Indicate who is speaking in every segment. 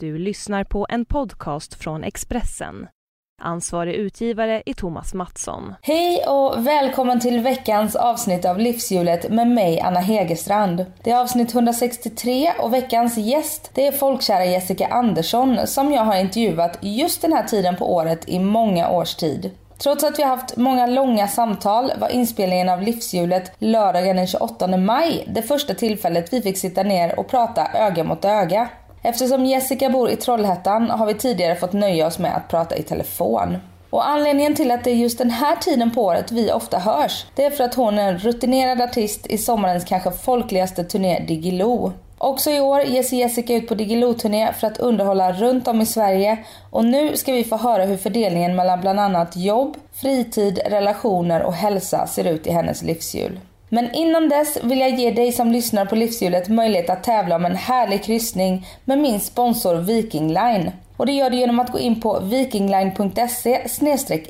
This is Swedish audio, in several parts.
Speaker 1: Du lyssnar på en podcast från Expressen. Ansvarig utgivare är Thomas Mattsson.
Speaker 2: Hej och välkommen till veckans avsnitt av Livshjulet med mig Anna Hegerstrand. Det är avsnitt 163 och veckans gäst det är folkkära Jessica Andersson som jag har intervjuat just den här tiden på året i många års tid. Trots att vi har haft många långa samtal var inspelningen av Livshjulet lördagen den 28 maj det första tillfället vi fick sitta ner och prata öga mot öga. Eftersom Jessica bor i Trollhättan har vi tidigare fått nöja oss med att prata i telefon. Och anledningen till att det är just den här tiden på året vi ofta hörs, det är för att hon är en rutinerad artist i sommarens kanske folkligaste turné Diggiloo. Också i år ger sig Jessica ut på Diggiloo-turné för att underhålla runt om i Sverige och nu ska vi få höra hur fördelningen mellan bland annat jobb, fritid, relationer och hälsa ser ut i hennes livshjul. Men innan dess vill jag ge dig som lyssnar på Livshjulet möjlighet att tävla om en härlig kryssning med min sponsor Viking Line. Och det gör du genom att gå in på vikingline.se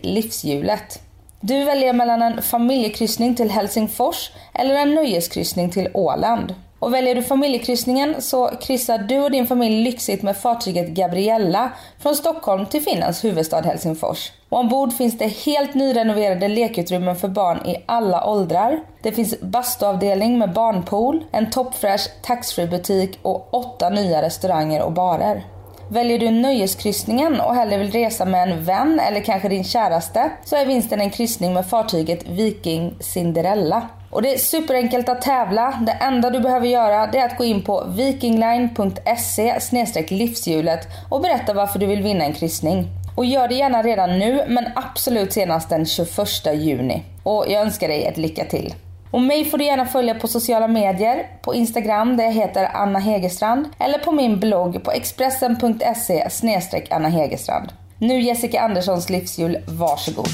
Speaker 2: livshjulet. Du väljer mellan en familjekryssning till Helsingfors eller en nöjeskryssning till Åland. Och väljer du familjekryssningen så kryssar du och din familj lyxigt med fartyget Gabriella från Stockholm till Finlands huvudstad Helsingfors. Och ombord finns det helt nyrenoverade lekutrymmen för barn i alla åldrar. Det finns bastuavdelning med barnpool, en toppfräsch taxfree-butik och åtta nya restauranger och barer. Väljer du nöjeskryssningen och hellre vill resa med en vän eller kanske din käraste så är vinsten en kryssning med fartyget Viking Cinderella. Och det är superenkelt att tävla. Det enda du behöver göra det är att gå in på vikingline.se livshjulet och berätta varför du vill vinna en kryssning. Och gör det gärna redan nu men absolut senast den 21 juni. Och jag önskar dig ett lycka till. Och mig får du gärna följa på sociala medier, på Instagram där jag heter Anna Hegerstrand eller på min blogg på expressen.se Anna Hegerstrand. Nu Jessica Anderssons livsjul, varsågod.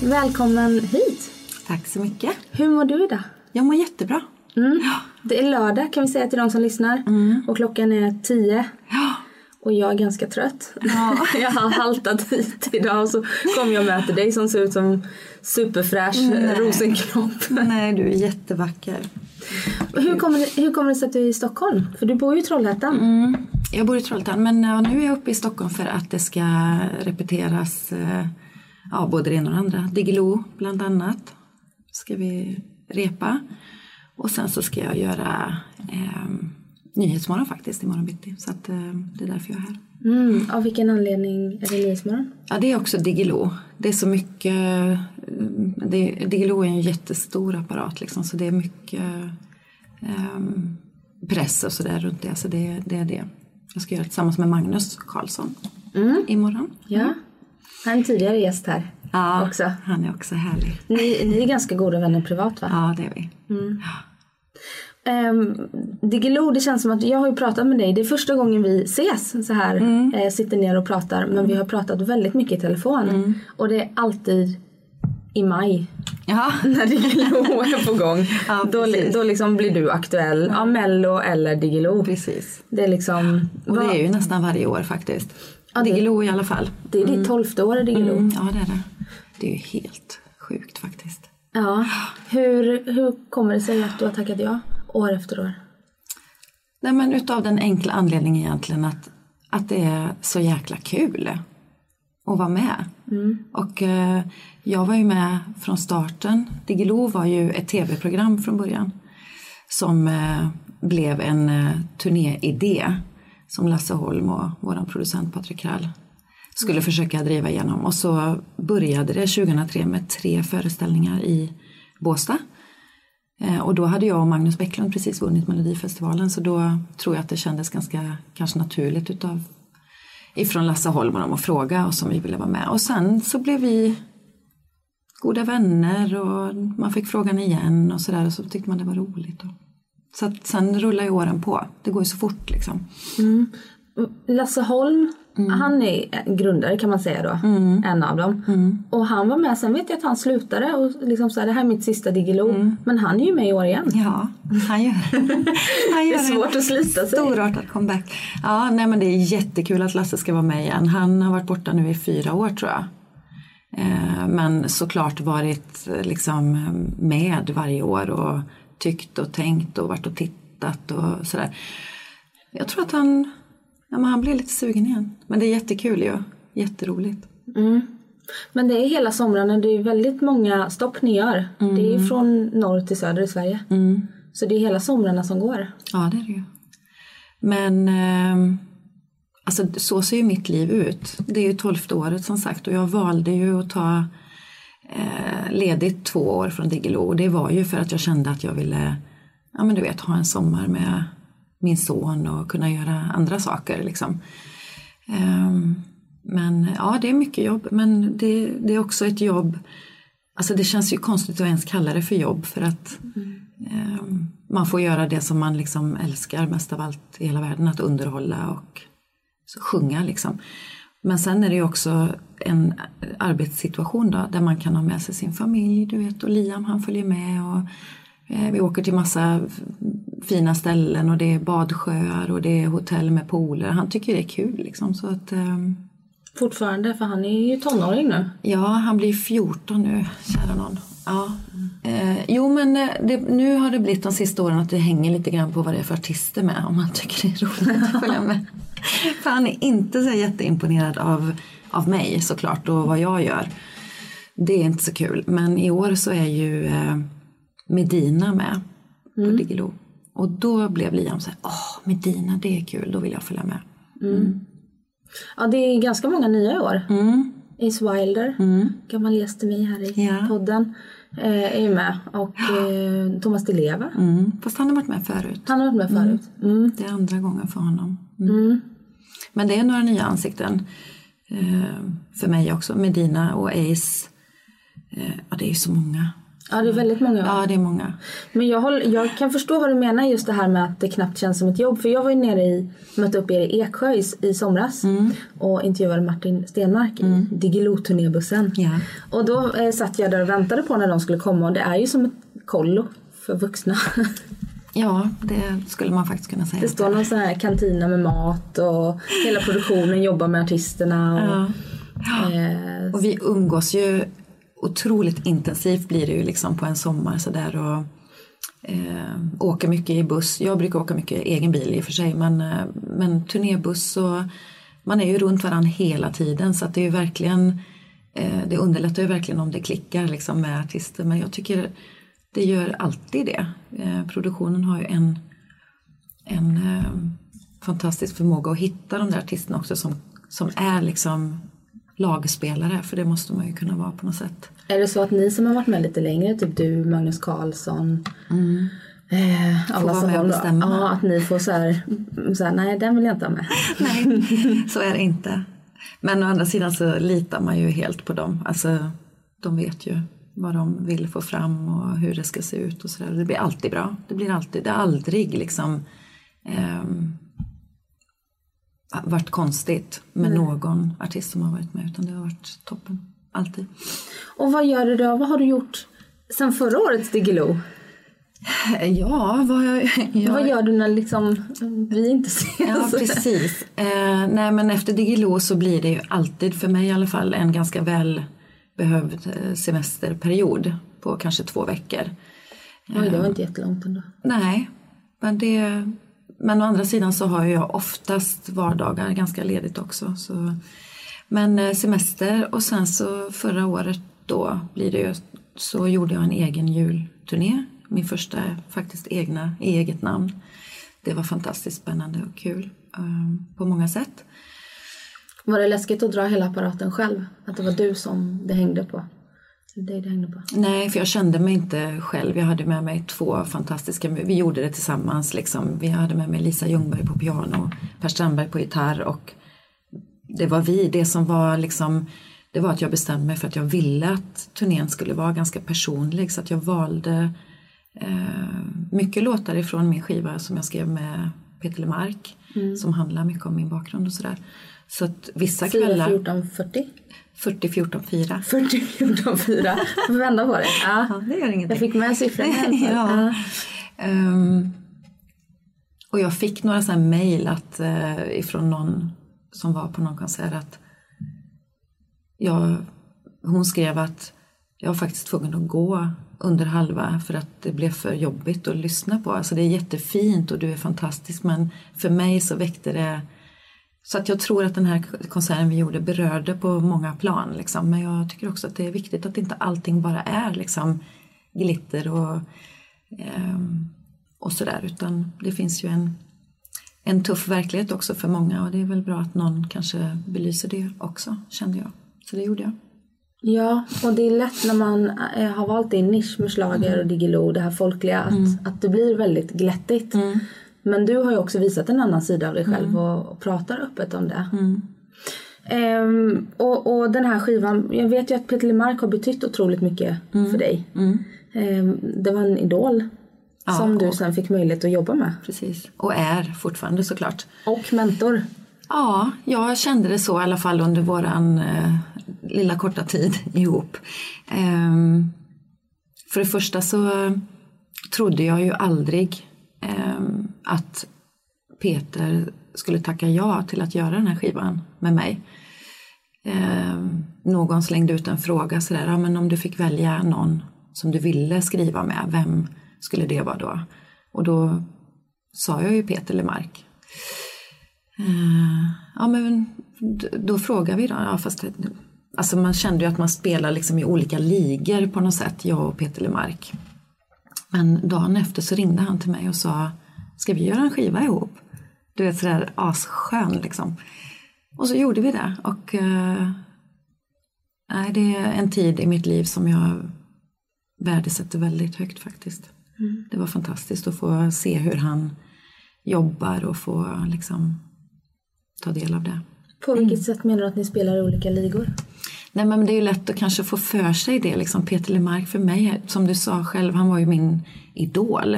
Speaker 2: Välkommen hit.
Speaker 3: Tack så mycket.
Speaker 2: Hur mår du idag?
Speaker 3: Jag mår jättebra.
Speaker 2: Mm. Det är lördag kan vi säga till de som lyssnar. Mm. Och klockan är tio.
Speaker 3: Ja.
Speaker 2: Och jag är ganska trött.
Speaker 3: Ja.
Speaker 2: jag har haltat hit idag och så kom jag och möter dig som ser ut som superfräsch Nej. rosenkropp.
Speaker 3: Nej, du är jättevacker.
Speaker 2: Hur kommer, det, hur kommer det sig att du är i Stockholm? För du bor ju i Trollhättan.
Speaker 3: Mm. Jag bor i Trollhättan men ja, nu är jag uppe i Stockholm för att det ska repeteras eh, ja, både det ena och det andra. Diggiloo bland annat ska vi repa. Och sen så ska jag göra eh, Nyhetsmorgon faktiskt imorgon bitti. Så att, eh, det är därför jag är här.
Speaker 2: Mm. Av vilken anledning är det Nyhetsmorgon?
Speaker 3: Ja, det är också Diggiloo. Det är så mycket... Det, Diggiloo är en jättestor apparat liksom, så det är mycket eh, press och sådär runt det. Så det, det är det. Jag ska göra det tillsammans med Magnus Karlsson
Speaker 2: mm.
Speaker 3: imorgon.
Speaker 2: Ja. Mm. Han är en tidigare gäst här.
Speaker 3: Ja,
Speaker 2: också.
Speaker 3: han är också härlig.
Speaker 2: Ni, ni är ganska goda vänner privat va?
Speaker 3: Ja, det är vi.
Speaker 2: Mm. Um, Diggiloo, det känns som att jag har ju pratat med dig. Det är första gången vi ses så här. Mm. Eh, sitter ner och pratar. Men vi har pratat väldigt mycket i telefon.
Speaker 3: Mm.
Speaker 2: Och det är alltid i maj.
Speaker 3: Ja.
Speaker 2: När Diggiloo är på gång.
Speaker 3: Ja,
Speaker 2: då, då liksom blir du aktuell. Ja, Mello eller Diggiloo.
Speaker 3: Precis.
Speaker 2: Det är liksom...
Speaker 3: Och det är ju nästan varje år faktiskt.
Speaker 2: Ja,
Speaker 3: Diggiloo i alla fall.
Speaker 2: Det är ditt tolfte år i Diggiloo.
Speaker 3: Mm, ja, det är det. Det är ju helt sjukt faktiskt.
Speaker 2: Ja. Hur, hur kommer det sig att du har tackat ja år efter år?
Speaker 3: Nej, men utav den enkla anledningen egentligen att, att det är så jäkla kul att vara med.
Speaker 2: Mm.
Speaker 3: Och eh, jag var ju med från starten. Diggiloo var ju ett tv-program från början som eh, blev en eh, turnéidé som Lasse Holm och vår producent Patrik Krall skulle mm. försöka driva igenom. Och så började det 2003 med tre föreställningar i Båstad. Eh, och då hade jag och Magnus Bäcklund precis vunnit Melodifestivalen så då tror jag att det kändes ganska kanske naturligt utav ifrån Lasse Holm och dem att fråga oss om vi ville vara med. Och sen så blev vi goda vänner och man fick frågan igen och sådär och så tyckte man det var roligt. Så att sen rullar ju åren på. Det går ju så fort liksom.
Speaker 2: Mm. Lasse Holm, han är grundare kan man säga då. En av dem. Och han var med, sen vet jag att han slutade och liksom så här, det här är mitt sista Diggiloo. Men han är ju med i år igen.
Speaker 3: Ja, han gör, han gör
Speaker 2: Det är svårt att slita sig.
Speaker 3: Storartad comeback. Ja, nej men det är jättekul att Lasse ska vara med igen. Han har varit borta nu i fyra år tror jag. Eh, Men såklart varit eh, liksom med varje år och tyckt och tänkt och varit och tittat och sådär. Jag tror att han, ja, men han blir lite sugen igen. Men det är jättekul ju. Jätteroligt.
Speaker 2: Men det är hela somrarna, det är väldigt många stopp ni gör. Det är från norr till söder i Sverige. Så det är hela somrarna som går.
Speaker 3: Ja, det är det ju. Men eh, alltså, så ser ju mitt liv ut. Det är ju tolfte året som sagt och jag valde ju att ta eh, ledigt två år från Diggiloo och det var ju för att jag kände att jag ville ja, men du vet, ha en sommar med min son och kunna göra andra saker. Liksom. Ehm, men ja, det är mycket jobb men det, det är också ett jobb Alltså det känns ju konstigt att ens kalla det för jobb för att eh, man får göra det som man liksom älskar mest av allt i hela världen, att underhålla och så sjunga liksom. Men sen är det ju också en arbetssituation då, där man kan ha med sig sin familj, du vet, och Liam han följer med och vi åker till massa fina ställen och det är badsjöar och det är hotell med pooler. Han tycker det är kul liksom så att ehm,
Speaker 2: Fortfarande, för han är ju tonåring nu.
Speaker 3: Ja, han blir 14 nu, kära någon. Ja. Eh, jo, men eh, det, nu har det blivit de sista åren att det hänger lite grann på vad det är för artister med, om man tycker det är roligt att följa med. för han är inte så jätteimponerad av, av mig såklart och vad jag gör. Det är inte så kul, men i år så är ju eh, Medina med på Diggiloo. Och då blev Liam så här, åh Medina det är kul, då vill jag följa med.
Speaker 2: Ja, det är ganska många nya i år. Ace Wilder, gammal gäst till mig här i
Speaker 3: Ja.
Speaker 2: podden, eh, är ju med. Och eh, Thomas Di Leva,
Speaker 3: Mm. Fast han har varit med förut.
Speaker 2: han har varit med förut. Mm.
Speaker 3: Det är andra gången för honom. Mm. Men det är några nya ansikten eh, för mig också. Medina och Ace. Eh, ja, det är ju så många.
Speaker 2: Ja, det är väldigt många.
Speaker 3: Ja, det är många.
Speaker 2: Men jag, håller, jag kan förstå vad du menar just det här med att det knappt känns som ett jobb. För jag var ju nere i, mötte upp er i Eksjö i, i somras och intervjuade Martin Stenmark i Diggiloo-turnébussen.
Speaker 3: Ja.
Speaker 2: Och då eh, satt jag där och väntade på när de skulle komma och det är ju som ett kollo för vuxna.
Speaker 3: Ja, det skulle man faktiskt kunna säga.
Speaker 2: Det står någon sån här kantina med mat och hela produktionen jobbar med artisterna. Och, eh,
Speaker 3: Och vi umgås ju otroligt intensivt blir det ju liksom på en sommar sådär och eh, åka mycket i buss. Jag brukar åka mycket i egen bil i och för sig men, eh, men turnébuss och man är ju runt varandra hela tiden så att det är ju verkligen eh, det underlättar ju verkligen om det klickar liksom med artister men jag tycker det gör alltid det. Eh, produktionen har ju en, en eh, fantastisk förmåga att hitta de där artisterna också som, som är liksom lagspelare för det måste man ju kunna vara på något sätt
Speaker 2: är det så att ni som har varit med lite längre, typ du, Magnus Carlsson, eh, alla
Speaker 3: vara
Speaker 2: som
Speaker 3: med och bestämma.
Speaker 2: Ja, att ni får så här, så här, nej den vill jag inte ha med.
Speaker 3: Nej, så är det inte. Men å andra sidan så litar man ju helt på dem. Alltså, de vet ju vad de vill få fram och hur det ska se ut och sådär. Det blir alltid bra. Det blir alltid, det har aldrig liksom ehm, varit konstigt med någon artist som har varit med utan det har varit toppen. Alltid.
Speaker 2: Och vad gör du då? Vad har du gjort sen förra årets Diggiloo?
Speaker 3: Ja, vad jag, jag,
Speaker 2: Vad gör du när liksom vi inte ses?
Speaker 3: Ja, precis. Eh, nej, men efter Diggiloo så blir det ju alltid, för mig i alla fall, en ganska välbehövd eh, semesterperiod på kanske två veckor.
Speaker 2: Oj, det var inte jättelångt ändå.
Speaker 3: Nej, men det... Men å andra sidan så har jag oftast vardagar ganska ledigt också. Så. Men eh, semester och sen så förra året då blir det ju, så gjorde jag en egen julturné. Min första faktiskt egna, i eget namn. Det var fantastiskt spännande och kul eh, på många sätt.
Speaker 2: Var det läskigt att dra hela apparaten själv? Att det var du som det hängde på? Det det hängde på.
Speaker 3: Nej, för jag kände mig inte själv. Jag hade med mig två fantastiska, vi gjorde det tillsammans liksom. Vi hade med mig Lisa Ljungberg på piano, Per Strandberg på gitarr och det var vi. Det som var liksom, det var att jag bestämde mig för att jag ville att turnén skulle vara ganska personlig så att jag valde eh, mycket låtar ifrån min skiva som jag skrev med Peter LeMarc som handlar mycket om min bakgrund och sådär. Så att vissa
Speaker 2: 4,
Speaker 3: kvällar...
Speaker 2: 14, 40?
Speaker 3: 40, 14, 4.
Speaker 2: 40, 14, 4. Får vända på det. Ja.
Speaker 3: Ja, det gör ingenting.
Speaker 2: Jag fick med siffrorna i alla fall.
Speaker 3: ja. Ehm, och jag fick några sådana mejl uh, ifrån någon som var på någon konsert att jag, hon skrev att jag var faktiskt tvungen att gå under halva för att det blev för jobbigt att lyssna på. Alltså det är jättefint och du är fantastisk men för mig så väckte det så att jag tror att den här konserten vi gjorde berörde på många plan. Liksom. Men jag tycker också att det är viktigt att inte allting bara är liksom, glitter och, eh, och sådär. Utan det finns ju en, en tuff verklighet också för många och det är väl bra att någon kanske belyser det också, kände jag. Så det gjorde jag.
Speaker 2: Ja, och det är lätt när man eh, har valt din nisch med schlager och Diggiloo, det här folkliga, att, att det blir väldigt glättigt. Men du har ju också visat en annan sida av dig själv och, och pratar öppet om det. Ehm, och, och den här skivan, jag vet ju att Peter LeMarc har betytt otroligt mycket för dig. Ehm, det var en idol som du sen fick möjlighet att jobba med.
Speaker 3: Precis. Och är fortfarande såklart.
Speaker 2: Och mentor.
Speaker 3: Ja, jag kände det så i alla fall under våran eh, lilla korta tid ihop. Ehm, för det första så trodde jag ju aldrig ehm, att Peter skulle tacka ja till att göra den här skivan med mig. Ehm, någon slängde ut en fråga sådär, ja, men om du fick välja någon som du ville skriva med, vem skulle det vara då? Och då sa jag ju Peter LeMarc. Uh, eh, ja, men då frågar vi då. Ja, fast det, alltså man kände ju att man spelar liksom i olika ligor på något sätt, jag och Peter LeMarc. Men dagen efter så ringde han till mig och sa, ska vi göra en skiva ihop? Du vet sådär asskön liksom. Och så gjorde vi det. Och uh, nej, det är en tid i mitt liv som jag värdesätter väldigt högt faktiskt. Det var fantastiskt att få se hur han jobbar och få liksom ta del av det.
Speaker 2: På vilket sätt menar du att ni spelar i olika ligor?
Speaker 3: Nej men det är ju lätt att kanske få för sig det. Liksom Peter LeMarc för mig, som du sa själv, han var ju min idol.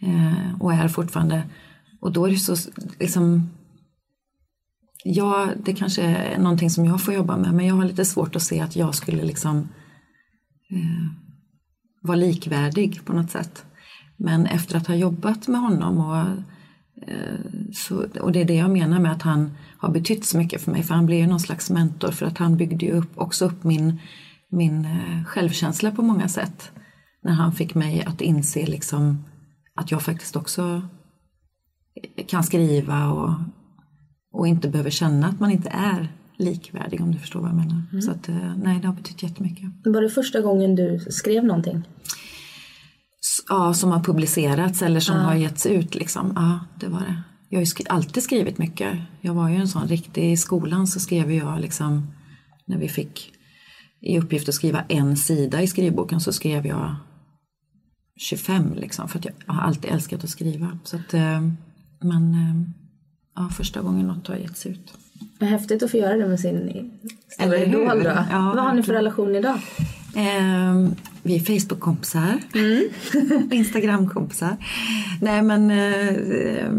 Speaker 3: Eh, och är fortfarande. Och då är det så liksom Ja, det kanske är någonting som jag får jobba med men jag har lite svårt att se att jag skulle liksom eh, var likvärdig på något sätt. Men efter att ha jobbat med honom och, eh, så, och det är det jag menar med att han har betytt så mycket för mig för han blev ju någon slags mentor för att han byggde ju upp, också upp min, min eh, självkänsla på många sätt. När han fick mig att inse liksom att jag faktiskt också kan skriva och, och inte behöver känna att man inte är likvärdig om du förstår vad jag menar. Så att, eh, nej, det har betytt jättemycket.
Speaker 2: Var det första gången du skrev någonting?
Speaker 3: Ja, som har publicerats eller som har getts ut liksom. Ja, det var det. Jag har ju skri- alltid skrivit mycket. Jag var ju en sån riktig, i skolan så skrev jag liksom, när vi fick i uppgift att skriva en sida i skrivboken så skrev jag 25 liksom. För att jag har alltid älskat att skriva. Så att, eh, men eh, ja, första gången något har getts ut.
Speaker 2: Vad häftigt att få göra det med sin stora idol då.
Speaker 3: Ja,
Speaker 2: Vad har ni för relation idag?
Speaker 3: Eh, vi är Facebook-kompisar. Instagram-kompisar. Nej men eh,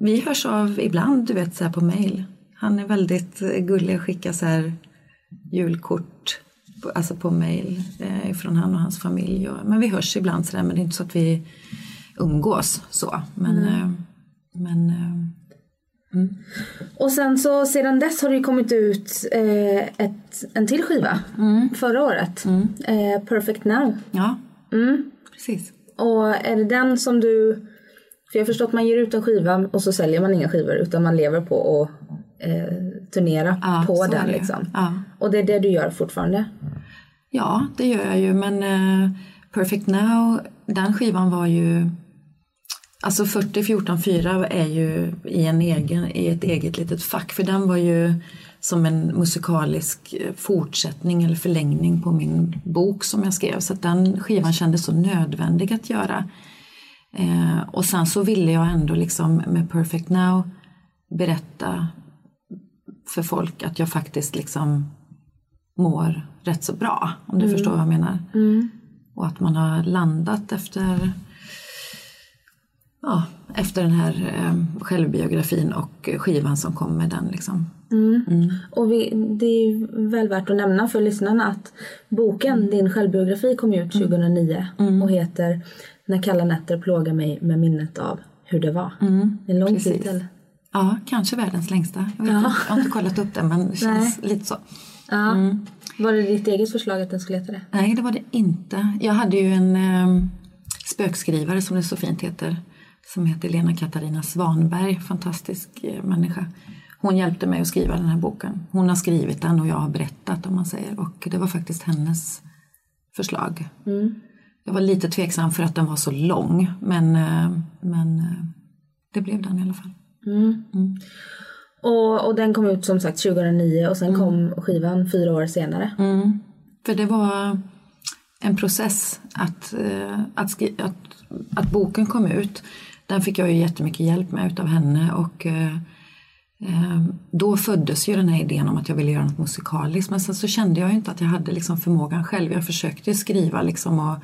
Speaker 3: vi hörs av ibland, du vet så här på mail. Han är väldigt gullig och skickar så här julkort alltså på mail eh, från han och hans familj. Och, men vi hörs ibland så där, men det är inte så att vi umgås så. Men, eh, men eh,
Speaker 2: Och sen så sedan dess har det ju kommit ut eh, ett, en till skiva förra året. Eh, Perfect Now.
Speaker 3: ja, precis.
Speaker 2: Och är det den som du... För jag har förstått att man ger ut en skiva och så säljer man inga skivor utan man lever på att eh, turnera
Speaker 3: Ja,
Speaker 2: på den
Speaker 3: det
Speaker 2: liksom.
Speaker 3: Ja.
Speaker 2: Och det är det du gör fortfarande?
Speaker 3: Ja, det gör jag ju, men eh, Perfect Now, den skivan var ju... Alltså 40 14 4 är ju i, en egen, i ett eget litet fack, för den var ju som en musikalisk eh, fortsättning eller förlängning på min bok som jag skrev, så att den skivan kändes så nödvändig att göra. Eh, och sen så ville jag ändå liksom med Perfect Now berätta för folk att jag faktiskt liksom mår rätt så bra, om du förstår vad jag menar. Och att man har landat efter, ja, efter den här eh, självbiografin och skivan som kom med den. Liksom.
Speaker 2: Mm. Och vi, det är väl värt att nämna för lyssnarna att boken, din självbiografi, kom ut 2009 och heter När kalla nätter plågar mig med minnet av hur det var. En lång
Speaker 3: Precis.
Speaker 2: titel.
Speaker 3: Ja, kanske världens längsta. Jag, inte, jag har inte kollat upp den men det känns lite så.
Speaker 2: Ja. Var det ditt eget förslag att den skulle heta det?
Speaker 3: Nej, det var det inte. Jag hade ju en eh, spökskrivare som det så fint heter. Som heter Lena Katarina Svanberg, fantastisk eh, människa. Hon hjälpte mig att skriva den här boken. Hon har skrivit den och jag har berättat om man säger. Och det var faktiskt hennes förslag. Jag var lite tveksam för att den var så lång. Men, eh, men eh, det blev den i alla fall.
Speaker 2: Och, och den kom ut som sagt 2009 och sen kom skivan fyra år senare.
Speaker 3: Mm. För det var en process att, att, att, att boken kom ut. Den fick jag ju jättemycket hjälp med utav henne och eh, eh, då föddes ju den här idén om att jag ville göra något musikaliskt. Men sen så kände jag ju inte att jag hade liksom förmågan själv. Jag försökte skriva liksom och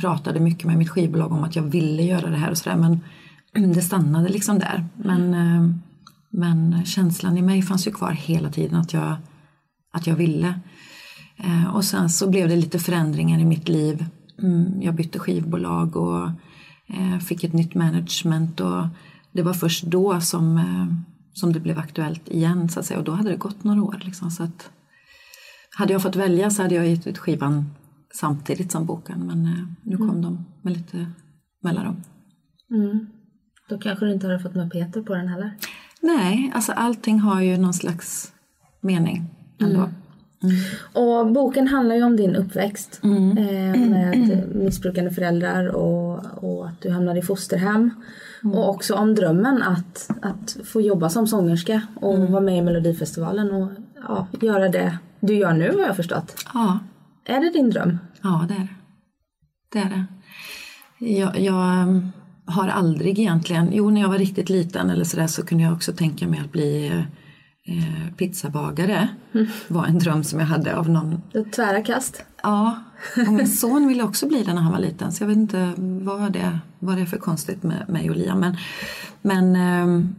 Speaker 3: pratade mycket med mitt skivbolag om att jag ville göra det här och sådär. Men det stannade liksom där. Men, eh, men känslan i mig fanns ju kvar hela tiden att jag, att jag ville. Och sen så blev det lite förändringar i mitt liv. Mm, jag bytte skivbolag och fick ett nytt management och det var först då som, eh, som det blev aktuellt igen så att säga och då hade det gått några år. Liksom, så att, hade jag fått välja så hade jag gett ut skivan samtidigt som boken men eh, nu kom de med lite mellanrum.
Speaker 2: Då kanske du inte hade fått med Peter på den heller.
Speaker 3: Nej, alltså allting har ju någon slags mening ändå.
Speaker 2: Och boken handlar ju om din uppväxt
Speaker 3: Mm.
Speaker 2: eh, med missbrukande föräldrar och, och att du hamnade i fosterhem.
Speaker 3: Mm.
Speaker 2: Och också om drömmen att, att få jobba som sångerska och
Speaker 3: Mm.
Speaker 2: vara med i Melodifestivalen och ja, göra det du gör nu har jag förstått.
Speaker 3: Ja,
Speaker 2: Är det din dröm?
Speaker 3: Ja, det är det. Det är det. Jag, jag har aldrig egentligen, jo när jag var riktigt liten eller sådär så kunde jag också tänka mig att bli eh, pizzabagare. var en dröm som jag hade av någon,
Speaker 2: tvära kast?
Speaker 3: ja, och min son ville också bli det när han var liten så jag vet inte vad det, vad det är för konstigt med mig och Liam. Men, men ehm,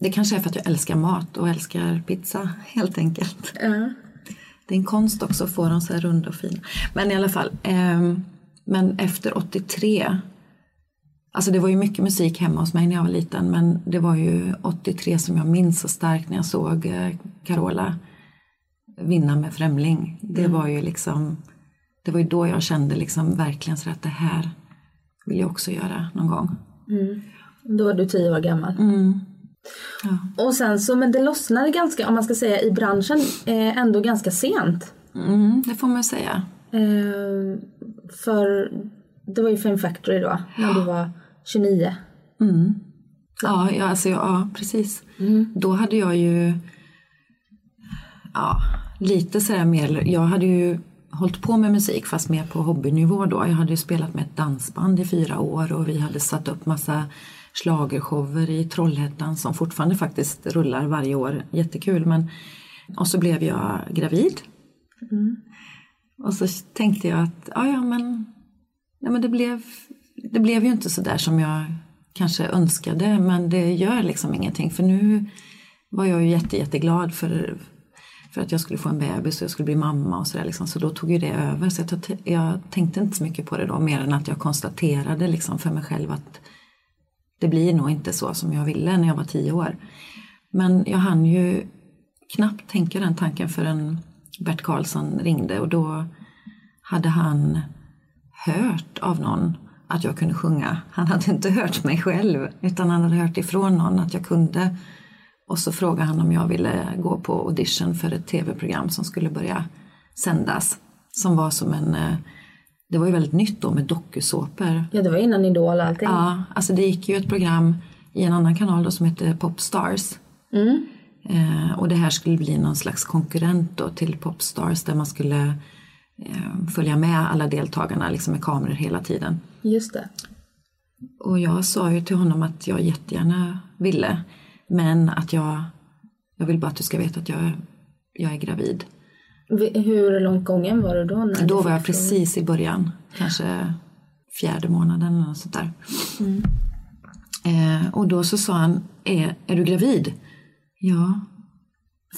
Speaker 3: det kanske är för att jag älskar mat och älskar pizza helt enkelt.
Speaker 2: Ja.
Speaker 3: Det är en konst också att få dem så här runda och fina. Men i alla fall. ehm, men efter 83. Alltså det var ju mycket musik hemma hos mig när jag var liten. Men det var ju 83 som jag minns så starkt när jag såg eh, Carola vinna med Främling. Det var ju liksom. Det var ju då jag kände liksom verkligen så att det här vill jag också göra någon gång.
Speaker 2: Då var du tio år gammal.
Speaker 3: Mm. Ja.
Speaker 2: Och sen så, men det lossnade ganska, om man ska säga i branschen, eh, ändå ganska sent.
Speaker 3: Mm, det får man säga.
Speaker 2: Eh, för det var ju Fame Factory då, när du var 29.
Speaker 3: Ja, ja, alltså, ja precis. Då hade jag ju ja, lite sådär mer, jag hade ju hållit på med musik fast mer på hobbynivå då. Jag hade ju spelat med ett dansband i fyra år och vi hade satt upp massa schlagershower i Trollhättan som fortfarande faktiskt rullar varje år. Jättekul men och så blev jag gravid. Och så tänkte jag att ja, ja men, ja, men det, blev, det blev ju inte så där som jag kanske önskade men det gör liksom ingenting för nu var jag ju jätte, jätteglad för, för att jag skulle få en bebis och jag skulle bli mamma och sådär liksom. så då tog ju det över så jag, jag tänkte inte så mycket på det då mer än att jag konstaterade liksom för mig själv att det blir nog inte så som jag ville när jag var tio år. Men jag hann ju knappt tänka den tanken förrän Bert Karlsson ringde och då hade han hört av någon att jag kunde sjunga. Han hade inte hört mig själv utan han hade hört ifrån någon att jag kunde. Och så frågade han om jag ville gå på audition för ett tv-program som skulle börja sändas. Som var som en, eh, det var ju väldigt nytt då med dokusåpor.
Speaker 2: Ja, det var innan Idol och allting.
Speaker 3: Ja, alltså det gick ju ett program i en annan kanal då som hette Popstars.
Speaker 2: Mm.
Speaker 3: Eh, och det här skulle bli någon slags konkurrent då till Popstars där man skulle eh, följa med alla deltagarna liksom med kameror hela tiden.
Speaker 2: Just det.
Speaker 3: Och jag sa ju till honom att jag jättegärna ville men att jag, jag vill bara att du ska veta att jag, jag är gravid.
Speaker 2: Vi- Hur långt gången var du då? När
Speaker 3: Då var jag precis i början, kanske fjärde månaden eller något sånt där. Eh, och då så sa han, är, är du gravid? Ja.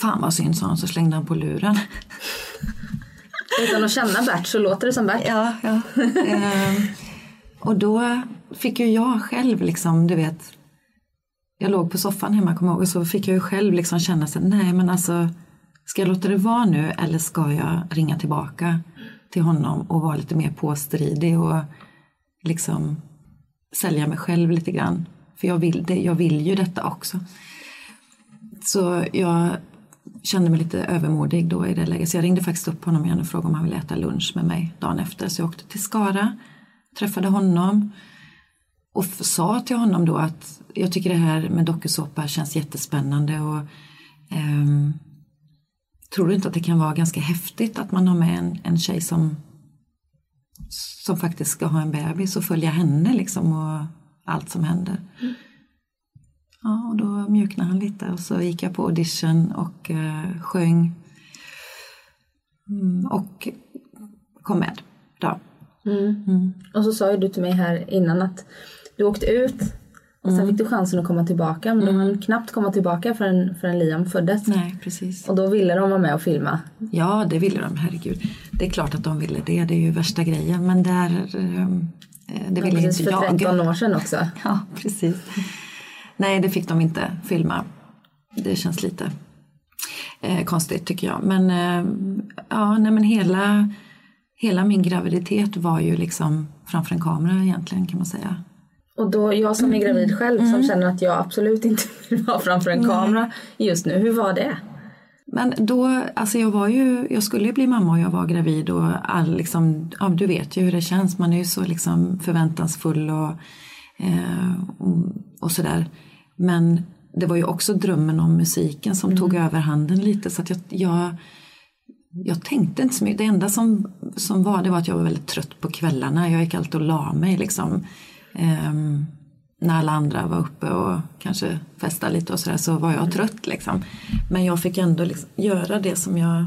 Speaker 3: Fan vad synd sa han, så slängde han på luren.
Speaker 2: Utan att känna Bert så låter det som Bert.
Speaker 3: Ja, ja. Eh, och då fick ju jag själv liksom, du vet, jag låg på soffan hemma, kommer ihåg, och så fick jag ju själv liksom känna sig, nej men alltså, ska jag låta det vara nu eller ska jag ringa tillbaka till honom och vara lite mer påstridig och liksom sälja mig själv lite grann. För jag vill, det, jag vill ju detta också. Så jag kände mig lite övermodig då i det läget. Så jag ringde faktiskt upp honom igen och frågade om han ville äta lunch med mig dagen efter. Så jag åkte till Skara, träffade honom och sa till honom då att jag tycker det här med dokusåpa känns jättespännande och ehm, tror du inte att det kan vara ganska häftigt att man har med en, en tjej som som faktiskt ska ha en bebis och följa henne liksom och allt som händer. Mm. Ja, och då mjuknade han lite och så gick jag på audition och eh, sjöng. Mm, och kom med.
Speaker 2: Mm. Mm. Och så sa ju du till mig här innan att du åkte ut och sen mm. fick du chansen att komma tillbaka men mm. de hann knappt komma tillbaka förrän, förrän Liam föddes.
Speaker 3: Nej, precis.
Speaker 2: Och då ville de vara med och filma.
Speaker 3: Ja, det ville de, herregud. Det är klart att de ville det, det är ju värsta grejen men där ehm, eh, det ville ja, inte jag.
Speaker 2: För 13 år sedan också.
Speaker 3: Ja, precis. Nej, det fick de inte filma. Det känns lite eh, konstigt tycker jag. Men eh, ja, nej men hela, hela min graviditet var ju liksom framför en kamera egentligen kan man säga.
Speaker 2: Och då, jag som är gravid mm. själv mm. som känner att jag absolut inte vill vara framför en kamera just nu, hur var det?
Speaker 3: Men då, alltså jag var ju, jag skulle ju bli mamma och jag var gravid och all liksom, ja, du vet ju hur det känns, man är ju så liksom förväntansfull och, eh, och, och sådär. Men det var ju också drömmen om musiken som mm. tog överhanden lite så att jag, jag, jag tänkte inte så mycket. Det enda som, som var det var att jag var väldigt trött på kvällarna. Jag gick alltid och la mig liksom. Um, när alla andra var uppe och kanske festade lite och sådär så var jag trött liksom. Men jag fick ändå liksom göra det som jag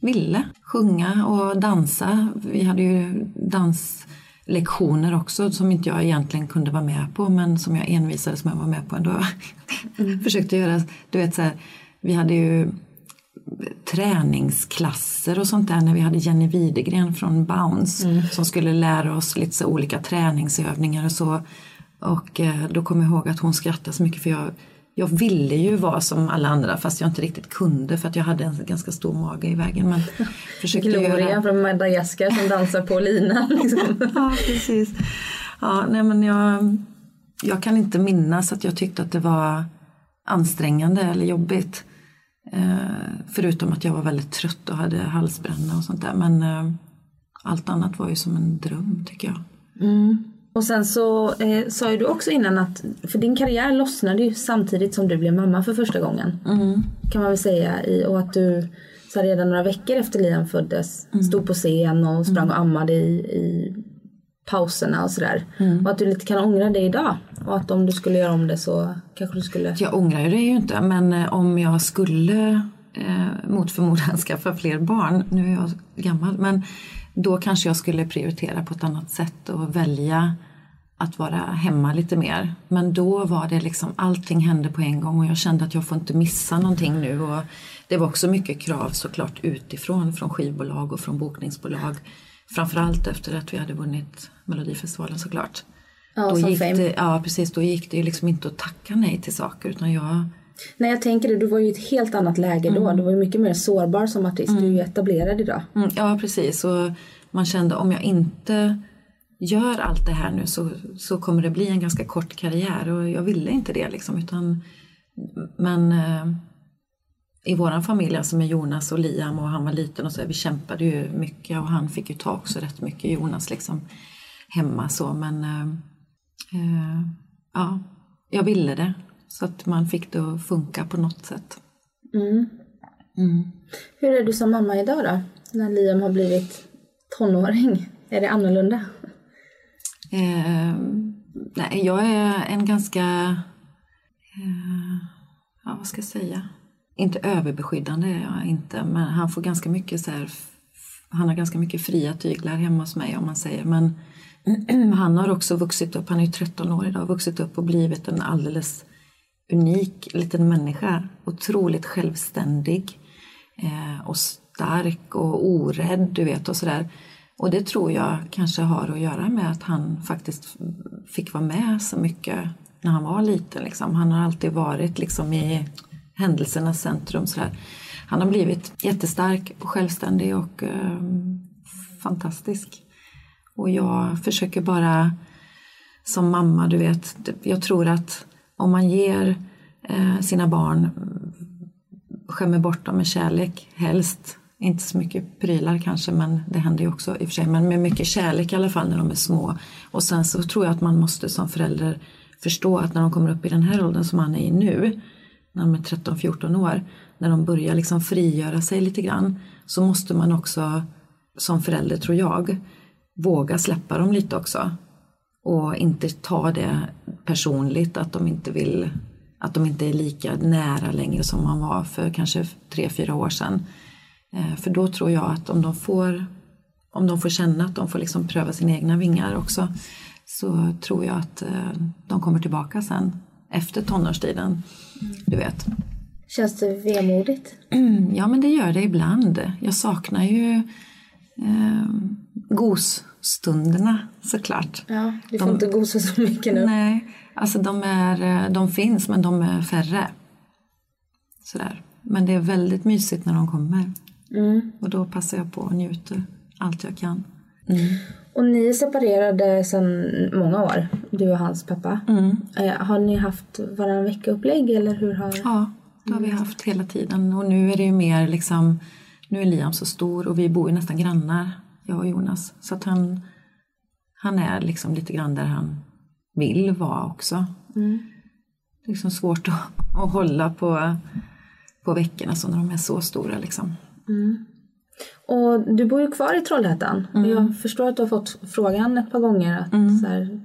Speaker 3: ville. Sjunga och dansa. Vi hade ju danslektioner också som inte jag egentligen kunde vara med på men som jag envisades med att vara med på ändå. Mm. Försökte göra, du vet så här, vi hade ju träningsklasser och sånt där när vi hade Jenny Widegren från Bounce mm. som skulle lära oss lite så olika träningsövningar och så. Och eh, då kommer jag ihåg att hon skrattade så mycket för jag, jag ville ju vara som alla andra fast jag inte riktigt kunde för att jag hade en ganska stor mage i vägen. Men
Speaker 2: försökte Gloria göra... från Madagaskar som dansar på linan. Liksom.
Speaker 3: ja, precis. Ja, nej, men jag, jag kan inte minnas att jag tyckte att det var ansträngande eller jobbigt. Eh, förutom att jag var väldigt trött och hade halsbränna och sånt där. Men eh, allt annat var ju som en dröm tycker jag.
Speaker 2: Mm. Och sen så eh, sa ju du också innan att, för din karriär lossnade ju samtidigt som du blev mamma för första gången. Mm. Kan man väl säga. I, och att du så redan några veckor efter Liam föddes mm. stod på scen och sprang och ammade i, i pauserna och sådär. Mm. Och att du lite kan ångra det idag. Och att om du skulle göra om det så kanske du skulle...
Speaker 3: Jag ångrar det ju inte men eh, om jag skulle eh, mot förmodan skaffa fler barn, nu är jag gammal, men då kanske jag skulle prioritera på ett annat sätt och välja att vara hemma lite mer. Men då var det liksom allting hände på en gång och jag kände att jag får inte missa någonting nu. Och det var också mycket krav såklart utifrån, från skivbolag och från bokningsbolag. Framförallt efter att vi hade vunnit Melodifestivalen såklart.
Speaker 2: Ja, då gick
Speaker 3: det, ja precis, då gick det ju liksom inte att tacka nej till saker utan jag
Speaker 2: Nej jag tänker det, du var ju i ett helt annat läge då. Mm. Du var ju mycket mer sårbar som artist. Mm. Du är ju mm. etablerad idag.
Speaker 3: Mm, ja precis och man kände om jag inte gör allt det här nu så, så kommer det bli en ganska kort karriär och jag ville inte det liksom utan men eh, i våran familj, alltså med Jonas och Liam och han var liten och så, vi kämpade ju mycket och han fick ju ta också rätt mycket, Jonas liksom hemma så men eh, eh, ja, jag ville det så att man fick det att funka på något sätt.
Speaker 2: Mm. Mm. Hur är du som mamma idag då? När Liam har blivit tonåring? Är det annorlunda?
Speaker 3: Eh, nej, jag är en ganska, eh, ja vad ska jag säga, inte överbeskyddande är jag inte, men han får ganska mycket så här, han har ganska mycket fria tyglar hemma hos mig om man säger, men Han har också vuxit upp, han är ju 13 år idag, vuxit upp och blivit en alldeles unik liten människa. Otroligt självständig eh, och stark och orädd, du vet och sådär. Och det tror jag kanske har att göra med att han faktiskt fick vara med så mycket när han var liten. Liksom. Han har alltid varit liksom i händelsernas centrum. Sådär. Han har blivit jättestark och självständig och eh, fantastisk. Och jag försöker bara som mamma, du vet, jag tror att om man ger eh, sina barn, mm, skämmer bort dem med kärlek helst, inte så mycket prylar kanske, men det händer ju också i och för sig, men med mycket kärlek i alla fall när de är små. Och sen så tror jag att man måste som förälder förstå att när de kommer upp i den här åldern som han är i nu, när de är 13-14 år, när de börjar liksom frigöra sig lite grann, så måste man också som förälder, tror jag, våga släppa dem lite också. Och inte ta det personligt att de inte vill, att de inte är lika nära längre som man var för kanske tre, fyra år sedan. Eh, för då tror jag att om de får, om de får känna att de får liksom pröva sina egna vingar också så tror jag att eh, de kommer tillbaka sen efter tonårstiden. Du vet.
Speaker 2: Känns det vemodigt?
Speaker 3: Ja men det gör det ibland. Jag saknar ju eh, gosstunderna såklart.
Speaker 2: Ja, du får de, inte gosa så mycket nu.
Speaker 3: Nej, alltså de, är, de finns men de är färre. Sådär. Men det är väldigt mysigt när de kommer. Mm. Och då passar jag på och njuter allt jag kan.
Speaker 2: Mm. Och ni är separerade sedan många år, du och hans pappa. Mm. Eh, har ni haft varannan vecka-upplägg eller hur har...
Speaker 3: Ja, det har vi haft hela tiden. Och nu är det ju mer liksom, nu är Liam så stor och vi bor ju nästan grannar, jag och Jonas. Så att han, han är liksom lite grann där han vill vara också. Mm. Det är liksom svårt att, att hålla på, på veckorna så när de är så stora liksom. Mm.
Speaker 2: Och du bor ju kvar i Trollhättan. Mm. Jag förstår att du har fått frågan ett par gånger att mm. så här,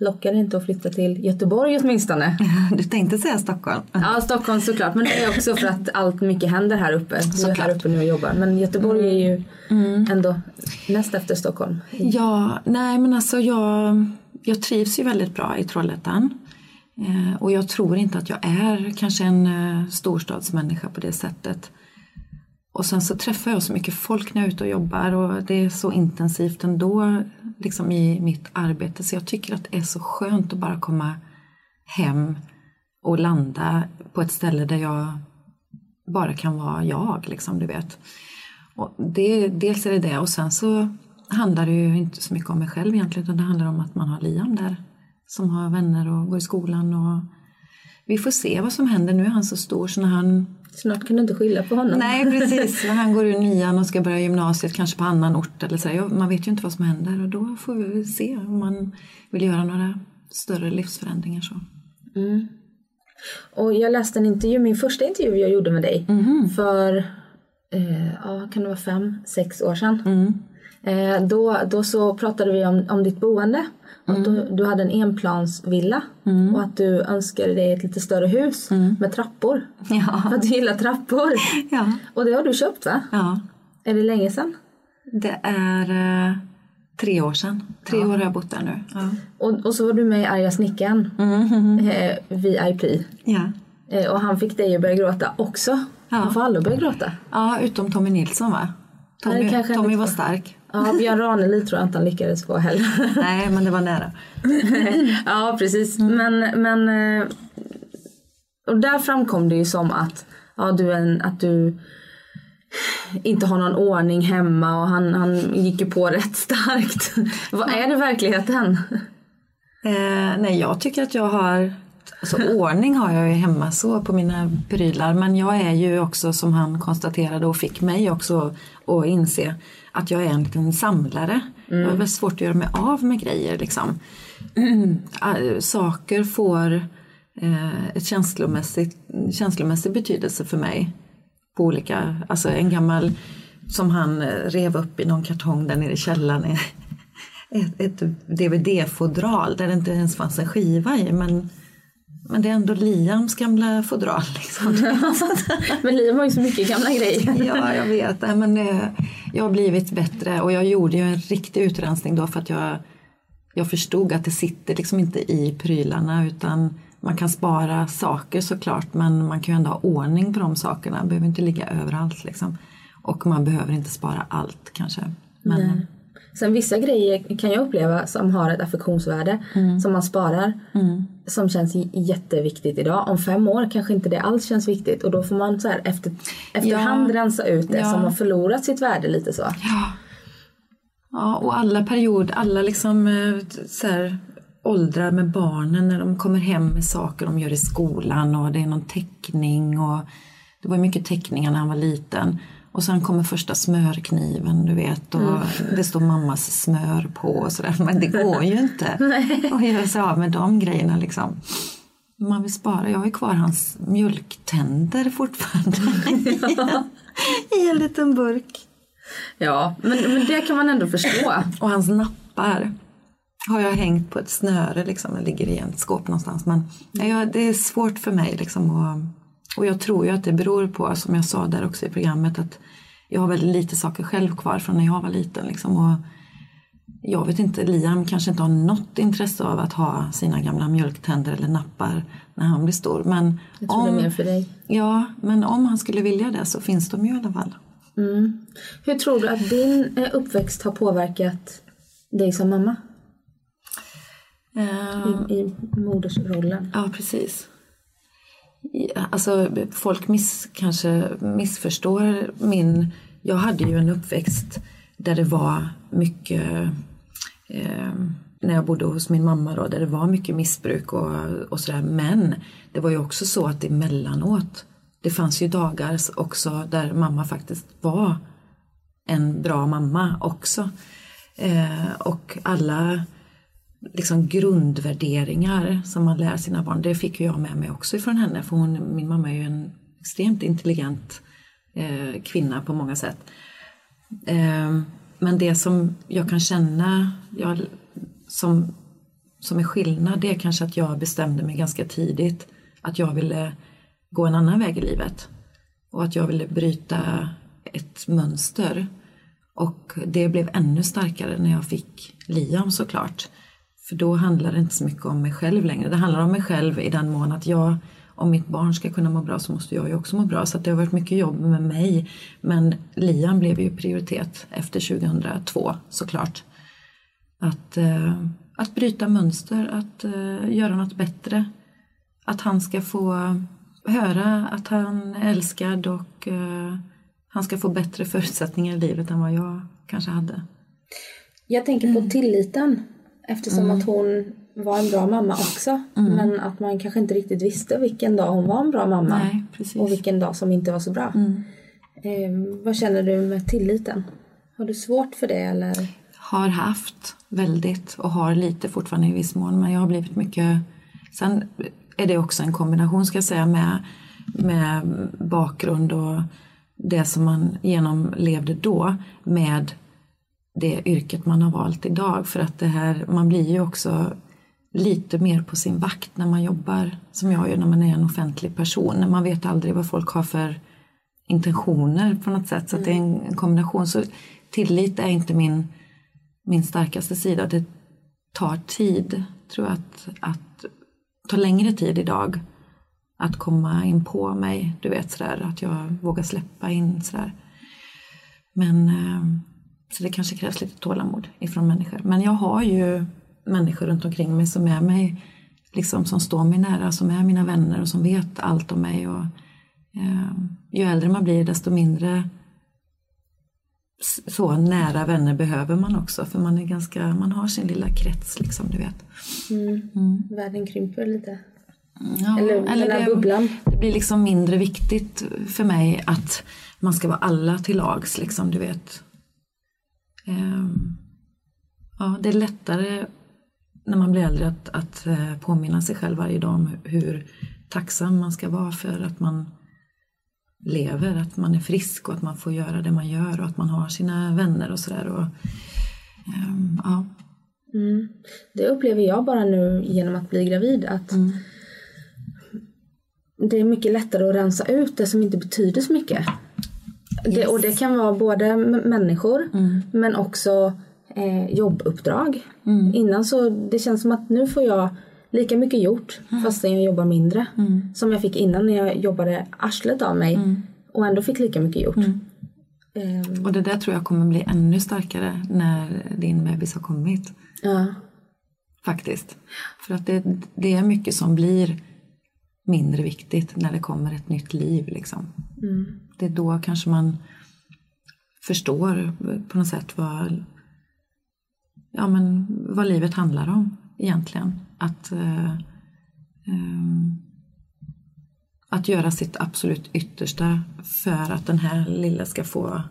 Speaker 2: lockar det inte att flytta till Göteborg åtminstone?
Speaker 3: Du tänkte säga Stockholm?
Speaker 2: Ja, Stockholm såklart. Men det är också för att allt mycket händer här uppe. Du är här uppe nu och jobbar. Men Göteborg är ju mm. ändå näst efter Stockholm.
Speaker 3: Ja, nej men alltså jag, jag trivs ju väldigt bra i Trollhättan. Eh, och jag tror inte att jag är kanske en eh, storstadsmänniska på det sättet. Och sen så träffar jag så mycket folk när jag är ute och jobbar och det är så intensivt ändå liksom i mitt arbete så jag tycker att det är så skönt att bara komma hem och landa på ett ställe där jag bara kan vara jag, liksom, du vet. Och det, dels är det det och sen så handlar det ju inte så mycket om mig själv egentligen utan det handlar om att man har Liam där som har vänner och går i skolan och vi får se vad som händer. Nu är han så stor så när han
Speaker 2: Snart kan du inte skylla på honom.
Speaker 3: Nej precis, när han går ur nian och ska börja gymnasiet kanske på annan ort eller så. Man vet ju inte vad som händer och då får vi se om man vill göra några större livsförändringar. Så. Mm.
Speaker 2: Och jag läste en intervju, min första intervju jag gjorde med dig mm. för, eh, ja, kan det vara fem, sex år sedan. Mm. Eh, då, då så pratade vi om, om ditt boende. Mm. Att du, du hade en enplansvilla mm. och att du önskade dig ett lite större hus mm. med trappor. Ja. För att du gillar trappor. Ja. Och det har du köpt va?
Speaker 3: Ja.
Speaker 2: Är det länge sedan?
Speaker 3: Det är eh, tre år sedan. Tre ja. år har jag bott där nu. Ja.
Speaker 2: Och, och så var du med i Arga snickaren. Mm. Eh, VIP.
Speaker 3: Ja.
Speaker 2: Eh, och han fick dig att börja gråta också. Ja. Han får alla börja gråta.
Speaker 3: Ja, utom Tommy Nilsson va? Tommy, Tommy var stark.
Speaker 2: Ja, Björn Ranelid tror jag inte han lyckades få heller.
Speaker 3: Nej, men det var nära.
Speaker 2: ja, precis. Mm. Men, men eh, och där framkom det ju som att, ja, du, en, att du inte har någon ordning hemma och han, han gick ju på rätt starkt. Vad är det verkligheten?
Speaker 3: Eh, nej, jag tycker att jag har Alltså, ordning har jag ju hemma så på mina prylar men jag är ju också som han konstaterade och fick mig också att inse att jag är en liten samlare. Mm. Jag har väldigt svårt att göra mig av med grejer liksom. Saker får eh, ett känslomässigt, känslomässig betydelse för mig. På olika, alltså en gammal som han eh, rev upp i någon kartong där nere i källaren. Ett, ett DVD-fodral där det inte ens fanns en skiva i men men det är ändå Liams gamla fodral. Liksom.
Speaker 2: men Liam har ju så mycket gamla grejer.
Speaker 3: ja, jag vet. Men, eh, jag har blivit bättre och jag gjorde ju en riktig utrensning då för att jag jag förstod att det sitter liksom inte i prylarna utan man kan spara saker såklart men man kan ju ändå ha ordning på de sakerna. Det behöver inte ligga överallt liksom. Och man behöver inte spara allt kanske. Men,
Speaker 2: Nej. Sen vissa grejer kan jag uppleva som har ett affektionsvärde
Speaker 3: Mm.
Speaker 2: som man sparar. Som känns jätteviktigt idag. Om fem år kanske inte det alls känns viktigt. Och då får man så här efter, efterhand rensa ut det
Speaker 3: Ja.
Speaker 2: som har förlorat sitt värde lite så.
Speaker 3: Ja. Ja, och alla perioder, alla liksom eh, så här, åldrar med barnen när de kommer hem med saker de gör i skolan och det är någon teckning och det var mycket teckningar när han var liten. Och sen kommer första smörkniven du vet och det står mammas smör på och sådär. Men det går ju inte att göra sig av med de grejerna liksom. Man vill spara. Jag har ju kvar hans mjölktänder fortfarande i en liten burk.
Speaker 2: Ja, men, men det kan man ändå förstå.
Speaker 3: Och hans nappar har jag hängt på ett snöre, liksom, det ligger i ett skåp någonstans. Men ja, det är svårt för mig. Liksom, och, och jag tror ju att det beror på, som jag sa där också i programmet, att jag har väldigt lite saker själv kvar från när jag var liten. Liksom, och jag vet inte, Liam kanske inte har något intresse av att ha sina gamla mjölktänder eller nappar när han blir stor. Men
Speaker 2: Jag tror det är mer för dig.
Speaker 3: Ja, men om han skulle vilja det så finns de ju i alla fall.
Speaker 2: Hur tror du att din eh, uppväxt har påverkat dig som mamma?
Speaker 3: Eh,
Speaker 2: I, i modersrollen?
Speaker 3: Ja, precis. Alltså, folk miss, kanske missförstår min... Jag hade ju en uppväxt där det var mycket... Eh, när jag bodde hos min mamma då, där det var mycket missbruk och, och sådär. Men det var ju också så att emellanåt, det fanns ju dagar också där mamma faktiskt var en bra mamma också. Eh, och alla liksom grundvärderingar som man lär sina barn, det fick jag med mig också ifrån henne. För hon, min mamma är ju en extremt intelligent eh, kvinna på många sätt. Eh, men det som jag kan känna jag, som, som är skillnad, det är kanske att jag bestämde mig ganska tidigt att jag ville gå en annan väg i livet. Och att jag ville bryta ett mönster. Och det blev ännu starkare när jag fick Liam såklart. För då handlar det inte så mycket om mig själv längre. Det handlar om mig själv i den mån att jag, om mitt barn ska kunna må bra så måste jag ju också må bra. Så att det har varit mycket jobb med mig. Men Liam blev ju prioritet efter 2002 såklart. Att, eh, att bryta mönster, att eh, göra något bättre. Att han ska få höra att han är älskad och eh, han ska få bättre förutsättningar i livet än vad jag kanske hade.
Speaker 2: Jag tänker på tilliten. Eftersom att hon var en bra mamma också. Men att man kanske inte riktigt visste vilken dag hon var en bra mamma.
Speaker 3: Nej,
Speaker 2: och vilken dag som inte var så bra. Eh, vad känner du med tilliten? Har du svårt för det eller?
Speaker 3: Har haft väldigt och har lite fortfarande i viss mån men jag har blivit mycket Sen är det också en kombination ska jag säga med, med bakgrund och det som man genomlevde då med det yrket man har valt idag för att det här, man blir ju också lite mer på sin vakt när man jobbar som jag gör när man är en offentlig person. Man vet aldrig vad folk har för intentioner på något sätt så att det är en, en kombination. Så tillit är inte min, min starkaste sida. Det tar tid, tror jag, att, att ta längre tid idag att komma in på mig. Du vet sådär att jag vågar släppa in sådär. Men eh, så det kanske krävs lite tålamod ifrån människor. Men jag har ju människor runt omkring mig som är mig, liksom som står mig nära, som är mina vänner och som vet allt om mig. Och, eh, ju äldre man blir desto mindre så nära vänner behöver man också för man är ganska, man har sin lilla krets liksom du vet.
Speaker 2: Världen krymper lite.
Speaker 3: Ja,
Speaker 2: Eller den här
Speaker 3: det,
Speaker 2: bubblan.
Speaker 3: det blir liksom mindre viktigt för mig att man ska vara alla till lags liksom du vet. Ehm, ja, det är lättare när man blir äldre att, att eh, påminna sig själv varje dag om hur tacksam man ska vara för att man lever, att man är frisk och att man får göra det man gör och att man har sina vänner och sådär. ehm, Ja,
Speaker 2: Det upplever jag bara nu genom att bli gravid. Att Det är mycket lättare att rensa ut det som inte betyder så mycket. Det, och det kan vara både människor men också
Speaker 4: eh, jobbuppdrag. Innan så det känns som att nu får jag lika mycket gjort fastän jag jobbar mindre. Som jag fick innan när jag jobbade arslet av mig och ändå fick lika mycket gjort. Ehm,
Speaker 3: Och det där tror jag kommer bli ännu starkare när din bebis har kommit.
Speaker 4: ja.
Speaker 3: Faktiskt. För att det, det är mycket som blir mindre viktigt när det kommer ett nytt liv. Liksom. Det är då kanske man förstår på något sätt vad, ja, men vad livet handlar om egentligen. Att, eh, ehm, att göra sitt absolut yttersta för att den här lilla ska få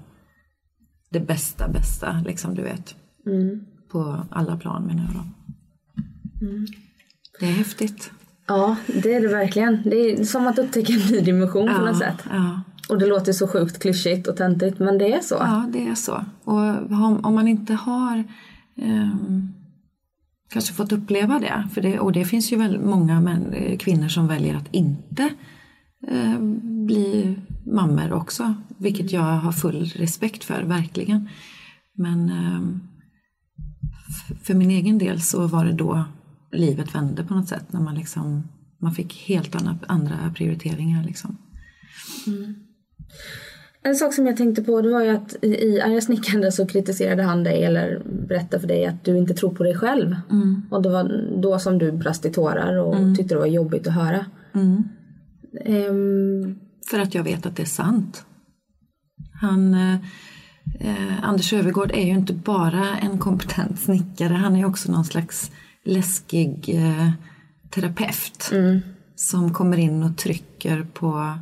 Speaker 3: det bästa, bästa, liksom du vet. På alla plan menar jag då. Det är häftigt.
Speaker 4: ja, det är det verkligen. Det är som att upptäcka en ny dimension på något sätt.
Speaker 3: Ja,
Speaker 4: Och det låter så sjukt klyschigt och töntigt men det är så.
Speaker 3: ja, det är så. Och om, man inte har ehm, kanske fått uppleva det, för det, och det finns ju väl många män, eh, kvinnor som väljer att inte eh, bli mammor också, vilket jag har full respekt för, verkligen. Men f- för min egen del så var det då livet vände på något sätt, när man liksom man fick helt andra, andra prioriteringar. Liksom.
Speaker 4: En sak som jag tänkte på det var ju att i, Arga snickaren så kritiserade han dig eller berättade för dig att du inte tror på dig själv. Och det var då som du brast i tårar och tyckte det var jobbigt att höra. Ehm,
Speaker 3: För att jag vet att det är sant. Han, eh, eh, Anders Övergård är ju inte bara en kompetent snickare, han är också någon slags läskig eh, terapeut. Som kommer in och trycker på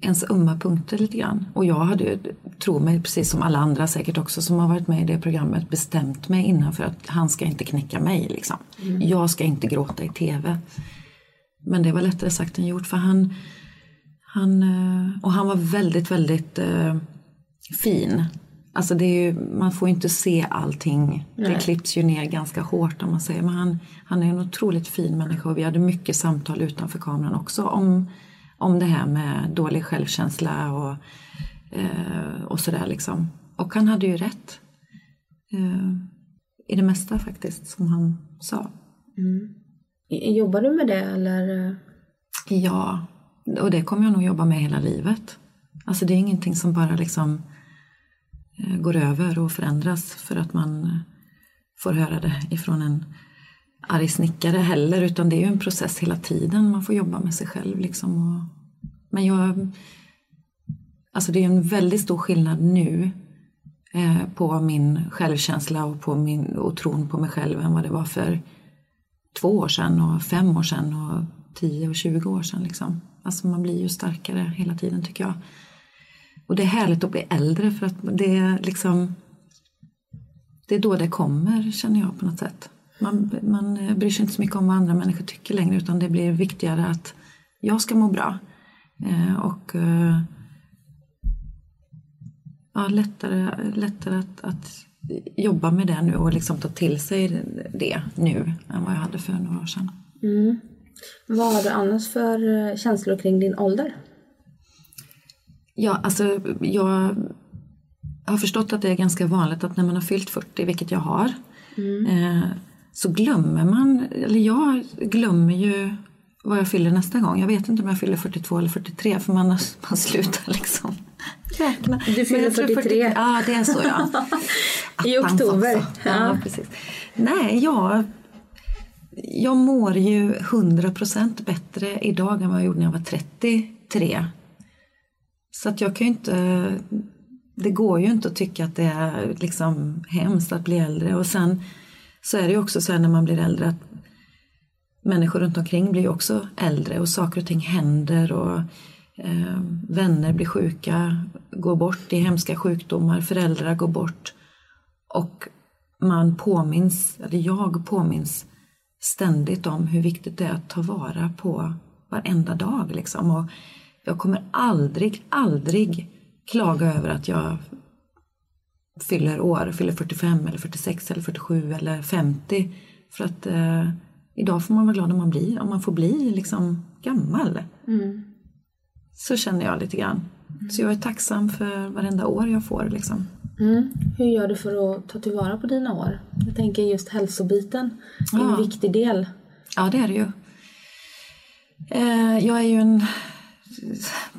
Speaker 3: ens ömma punkter lite grann. Och jag hade ju, tro mig, precis som alla andra säkert också som har varit med i det programmet, bestämt mig innan för att han ska inte knäcka mig. Liksom. Jag ska inte gråta i TV. Men det var lättare sagt än gjort för han, han, eh, och han var väldigt, väldigt eh, fin. Alltså det är ju, man får ju inte se allting. Det klipps ju ner ganska hårt om man säger. Men han, han är en otroligt fin människa och vi hade mycket samtal utanför kameran också om, om det här med dålig självkänsla och, eh, och sådär liksom. Och han hade ju rätt. Eh, I det mesta faktiskt som han sa.
Speaker 4: jobbar du med det eller?
Speaker 3: Ja, och det kommer jag nog jobba med hela livet. Alltså det är ingenting som bara liksom eh, går över och förändras för att man eh, får höra det ifrån en arg snickare heller, utan det är ju en process hela tiden. Man får jobba med sig själv liksom. Och, men jag... Alltså det är en väldigt stor skillnad nu eh, på min självkänsla och på min och tron på mig själv än vad det var för två år sedan och fem år sedan och tio och tjugo år sedan. Liksom. Alltså man blir ju starkare hela tiden tycker jag. Och det är härligt att bli äldre för att det är liksom det är då det kommer känner jag på något sätt. Man, man eh, bryr sig inte så mycket om vad andra människor tycker längre utan det blir viktigare att jag ska må bra. Eh, och eh, ja, lättare, lättare att, att jobba med det nu och liksom ta till sig det nu än vad jag hade för några år sedan.
Speaker 4: Vad har du annars för känslor kring din ålder?
Speaker 3: Ja, alltså jag har förstått att det är ganska vanligt att när man har fyllt 40, vilket jag har, eh, så glömmer man, eller jag glömmer ju vad jag fyller nästa gång. Jag vet inte om jag fyller 42 eller 43 för man, man slutar liksom räkna.
Speaker 4: Du fyller
Speaker 3: Men jag tror
Speaker 4: 43.
Speaker 3: Ja, det är så ja.
Speaker 4: I oktober.
Speaker 3: Ja,
Speaker 4: Ja.
Speaker 3: precis. Nej, jag, jag mår ju 100% bättre idag än vad jag gjorde när jag var 33. Så att jag kan ju inte... Det går ju inte att tycka att det är liksom hemskt att bli äldre. Och sen så är det ju också så här när man blir äldre att människor runt omkring blir också äldre och saker och ting händer och eh, vänner blir sjuka, går bort i hemska sjukdomar, föräldrar går bort. Och man påminns, eller jag påminns ständigt om hur viktigt det är att ta vara på varenda dag. Liksom. Och jag kommer aldrig, aldrig klaga över att jag fyller år, fyller 45 eller 46 eller 47 eller 50. För att eh, idag får man vara glad om man blir, om man får bli liksom gammal. Så känner jag lite grann. Så jag är tacksam för varenda år jag får liksom.
Speaker 2: Mm. Hur gör du för att ta tillvara på dina år? Jag tänker just hälsobiten är
Speaker 3: Ja.
Speaker 2: en viktig del.
Speaker 3: Ja, det är det ju. Eh, jag är ju en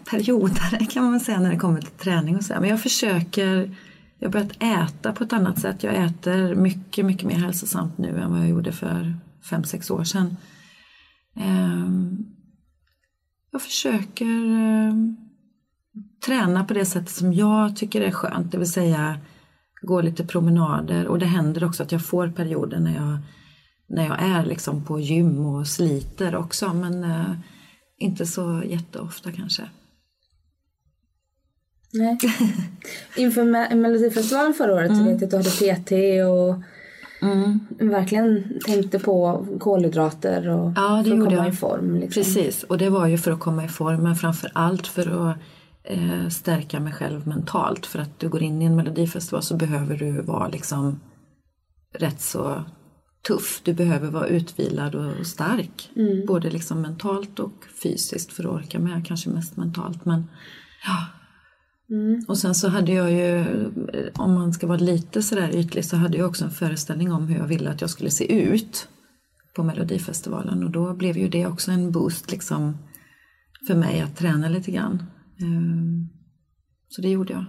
Speaker 3: periodare kan man säga när det kommer till träning och så. här. Men jag försöker, jag har börjat äta på ett annat sätt. Jag äter mycket, mycket mer hälsosamt nu än vad jag gjorde för fem sex år sedan. Ehm, jag försöker ehm, träna på det sättet som jag tycker är skönt, det vill säga gå lite promenader och det händer också att jag får perioder när jag, när jag är liksom på gym och sliter också men eh, inte så jätteofta kanske.
Speaker 2: Nej. Inför Me- Melodifestivalen förra året så vet jag att du hade PT och verkligen tänkte på kolhydrater och
Speaker 3: Ja,
Speaker 2: för att komma
Speaker 3: jag.
Speaker 2: i form. Liksom.
Speaker 3: Precis, och det var ju för att komma i form men framför allt för att eh, stärka mig själv mentalt. För att du går in i en melodifestival så behöver du vara liksom rätt så tuff. Du behöver vara utvilad och, stark. Både liksom mentalt och fysiskt för att orka med. Kanske mest mentalt men ja. Och sen så hade jag ju, eh, om man ska vara lite sådär ytlig, så hade jag också en föreställning om hur jag ville att jag skulle se ut på Melodifestivalen och då blev ju det också en boost liksom för mig att träna lite grann. Ehm, Så det gjorde jag.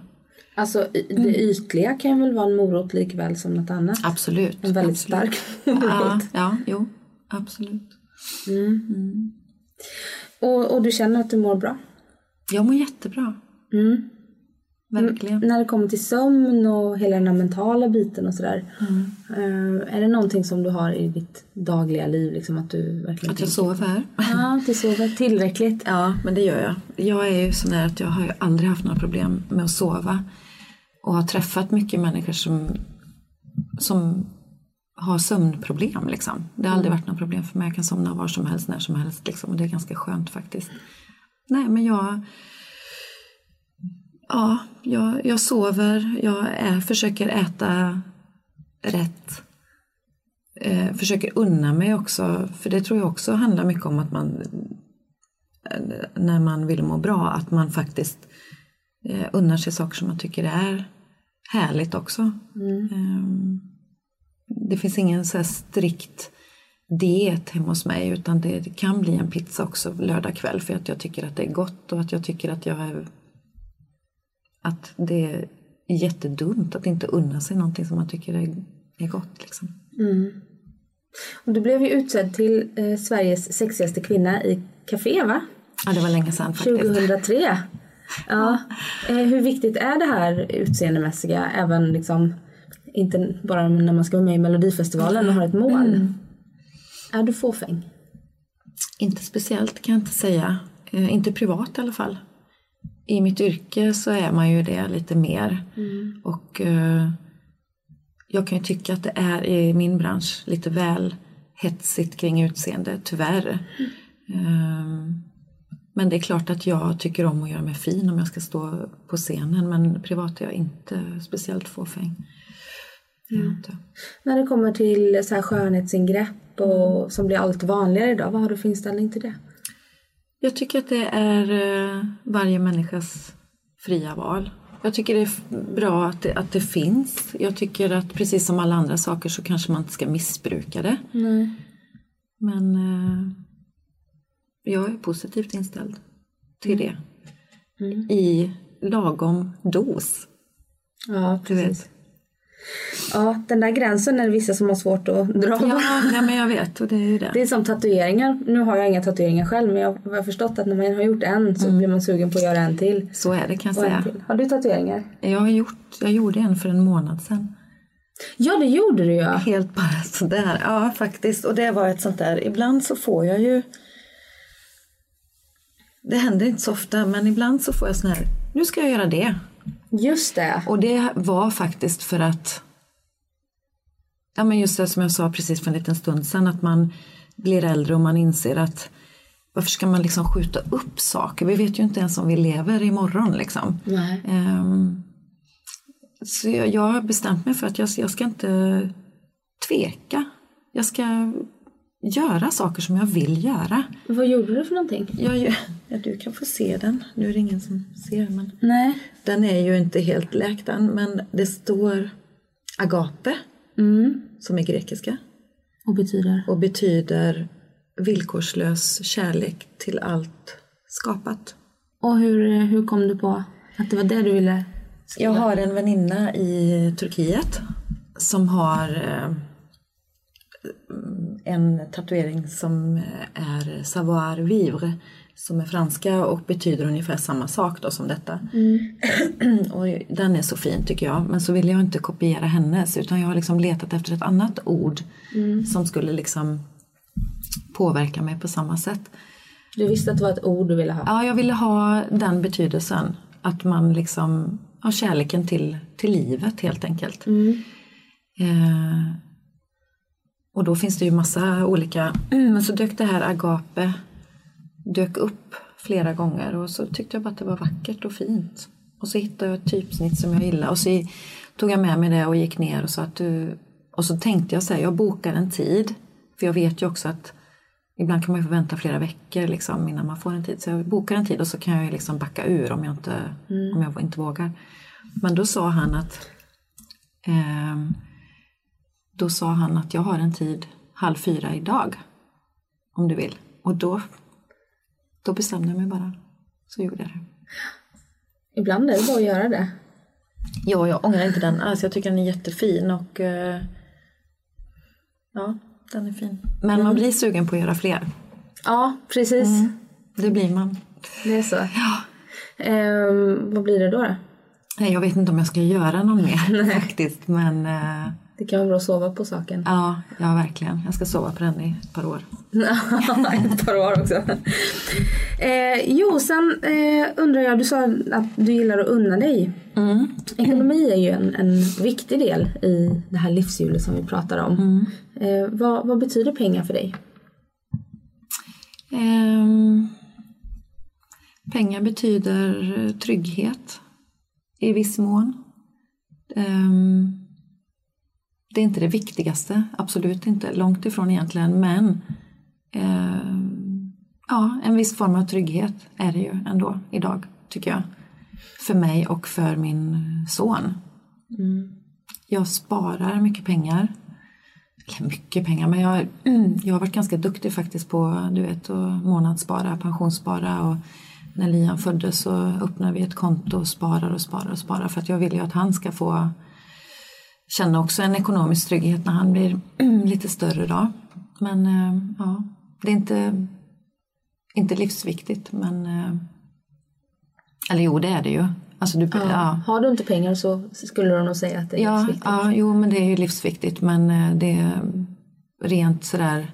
Speaker 2: Alltså det ytliga kan väl vara en morot likväl som något annat.
Speaker 3: Absolut.
Speaker 2: En väldigt
Speaker 3: absolut.
Speaker 2: stark
Speaker 3: Ja,
Speaker 2: morot.
Speaker 3: ja, jo, absolut.
Speaker 2: Och, och du känner att du mår bra?
Speaker 3: Jag mår jättebra.
Speaker 2: Mm.
Speaker 3: Verkligen.
Speaker 2: När det kommer till sömn och hela den här mentala biten och sådär. eh, är det någonting som du har i ditt dagliga liv? Liksom att du verkligen
Speaker 3: Att jag
Speaker 2: tänker-
Speaker 3: sover.
Speaker 2: Ja, att du sover tillräckligt.
Speaker 3: Ja, men det gör jag. Jag är ju sån där att jag har ju aldrig haft några problem med att sova. Och har träffat mycket människor som, som har sömnproblem. Liksom. Det har aldrig varit några problem för mig. Jag kan somna var som helst, när som helst. Liksom. Och det är ganska skönt faktiskt. Nej, men jag... Ja, jag, jag sover. Jag är, försöker äta rätt. Eh, försöker unna mig också. För det tror jag också handlar mycket om att man när man vill må bra, att man faktiskt eh, unnar sig saker som man tycker är härligt också. Ehm, det finns ingen så strikt diet hemma hos mig utan det, det kan bli en pizza också lördag kväll för att jag tycker att det är gott och att jag tycker att jag är att det är jättedumt att inte unna sig någonting som man tycker är, är gott. Liksom.
Speaker 2: Och du blev ju utsedd till eh, Sveriges sexigaste kvinna i Café va?
Speaker 3: Ja, det var länge sedan faktiskt.
Speaker 2: 2003. Ja. Eh, hur viktigt är det här utseendemässiga? Även liksom, inte bara när man ska vara med i Melodifestivalen och har ett mål. Är du fåfäng?
Speaker 3: Inte speciellt kan jag inte säga. Eh, inte privat i alla fall. I mitt yrke så är man ju det lite mer. Och eh, jag kan ju tycka att det är i min bransch lite väl hetsigt kring utseende, tyvärr. Eh, men det är klart att jag tycker om att göra mig fin om jag ska stå på scenen. Men privat är jag inte speciellt fåfäng. Inte.
Speaker 2: När det kommer till så här skönhetsingrepp och, som blir allt vanligare idag, vad har du för inställning till det?
Speaker 3: Jag tycker att det är eh, varje människas fria val. Jag tycker det är bra att det, att det finns. Jag tycker att precis som alla andra saker så kanske man inte ska missbruka det. Men eh, jag är positivt inställd till det. I lagom dos.
Speaker 2: Ja,
Speaker 3: vet.
Speaker 2: Ja, den där gränsen är det vissa som har svårt att dra.
Speaker 3: Ja, nej, men jag vet och det är det.
Speaker 2: Det är som tatueringar. Nu har jag inga tatueringar själv men jag har förstått att när man har gjort en så blir man sugen på att göra en till.
Speaker 3: Så är det kan jag säga.
Speaker 2: Har du tatueringar?
Speaker 3: Jag, har gjort, jag gjorde en för en månad sedan.
Speaker 2: Ja, det gjorde du ju.
Speaker 3: Helt bara sådär. Ja, faktiskt. Och det var ett sånt där. Ibland så får jag ju... Det händer inte så ofta, men ibland så får jag sån här... Nu ska jag göra det.
Speaker 2: Just det.
Speaker 3: Och det var faktiskt för att... Ja, men just det som jag sa precis för en liten stund sedan. Att man blir äldre och man inser att varför ska man liksom skjuta upp saker? Vi vet ju inte ens om vi lever imorgon liksom. Ehm, så jag, jag har bestämt mig för att jag, jag ska inte tveka. Jag ska göra saker som jag vill göra.
Speaker 2: Vad gjorde du för någonting?
Speaker 3: Jag, ja, du kan få se den. Nu är det ingen som ser men
Speaker 2: Nej.
Speaker 3: den är ju inte helt läkt än men det står agape
Speaker 2: Mm.
Speaker 3: som är grekiska
Speaker 2: Och betyder?
Speaker 3: och betyder villkorslös kärlek till allt skapat.
Speaker 2: Och hur, hur kom du på att det var det du ville
Speaker 3: Jag har en väninna i Turkiet som har eh, en tatuering som är savoir vivre som är franska och betyder ungefär samma sak då som detta. och den är så fin tycker jag. Men så ville jag inte kopiera hennes utan jag har liksom letat efter ett annat ord som skulle liksom påverka mig på samma sätt.
Speaker 2: Du visste att det var ett ord du ville ha?
Speaker 3: Ja, jag ville ha den betydelsen. Att man liksom har kärleken till, till livet helt enkelt. Eh, och då finns det ju massa olika, men så dök det här agape dök upp flera gånger och så tyckte jag bara att det var vackert och fint. Och så hittade jag ett typsnitt som jag gillade och så tog jag med mig det och gick ner och sa att du... Och så tänkte jag så här, jag bokar en tid. För jag vet ju också att ibland kan man ju få vänta flera veckor liksom innan man får en tid. Så jag bokar en tid och så kan jag ju liksom backa ur om jag inte, om jag inte vågar. Men då sa han att ehm, då sa han att jag har en tid halv fyra idag. Om du vill. Och då, då bestämde jag mig bara. Så gjorde jag det.
Speaker 2: Ibland är det bara att göra det.
Speaker 3: Ja, jag ångrar inte den alls. Jag tycker den är jättefin och eh, ja, den är fin. Men man blir sugen på att göra fler.
Speaker 2: Ja, precis.
Speaker 3: Det blir man.
Speaker 2: Det är så. Ehm, vad blir det då, då?
Speaker 3: Nej, jag vet inte om jag ska göra någon mer faktiskt. Men eh,
Speaker 2: Det kan vara bra att sova på saken.
Speaker 3: ja, ja, verkligen. Jag ska sova på den i ett par år.
Speaker 2: ett par år också. Eh, jo, sen eh, undrar jag, du sa att du gillar att unna dig. Ekonomi är ju en, en viktig del i det här livshjulet som vi pratar om. Eh, vad, vad betyder pengar för dig?
Speaker 3: Ehm, pengar betyder trygghet i viss mån. Ehm, det är inte det viktigaste, absolut inte, långt ifrån egentligen, men ehm, ja, en viss form av trygghet är det ju ändå idag, tycker jag. För mig och för min son. Jag sparar mycket pengar. Eller mycket pengar, men jag, jag har varit ganska duktig faktiskt på du vet, att månadsspara, pensionsspara och när Liam föddes så öppnade vi ett konto och sparar och sparar och sparar för att jag vill ju att han ska få känna också en ekonomisk trygghet när han blir lite större då. Men eh, ja, det är inte, inte livsviktigt men eh, eller jo det är det ju. Alltså du, ja.
Speaker 2: Har du inte pengar så skulle du nog säga att det är
Speaker 3: Ja,
Speaker 2: livsviktigt.
Speaker 3: ja, jo men det är ju livsviktigt men eh, det är rent sådär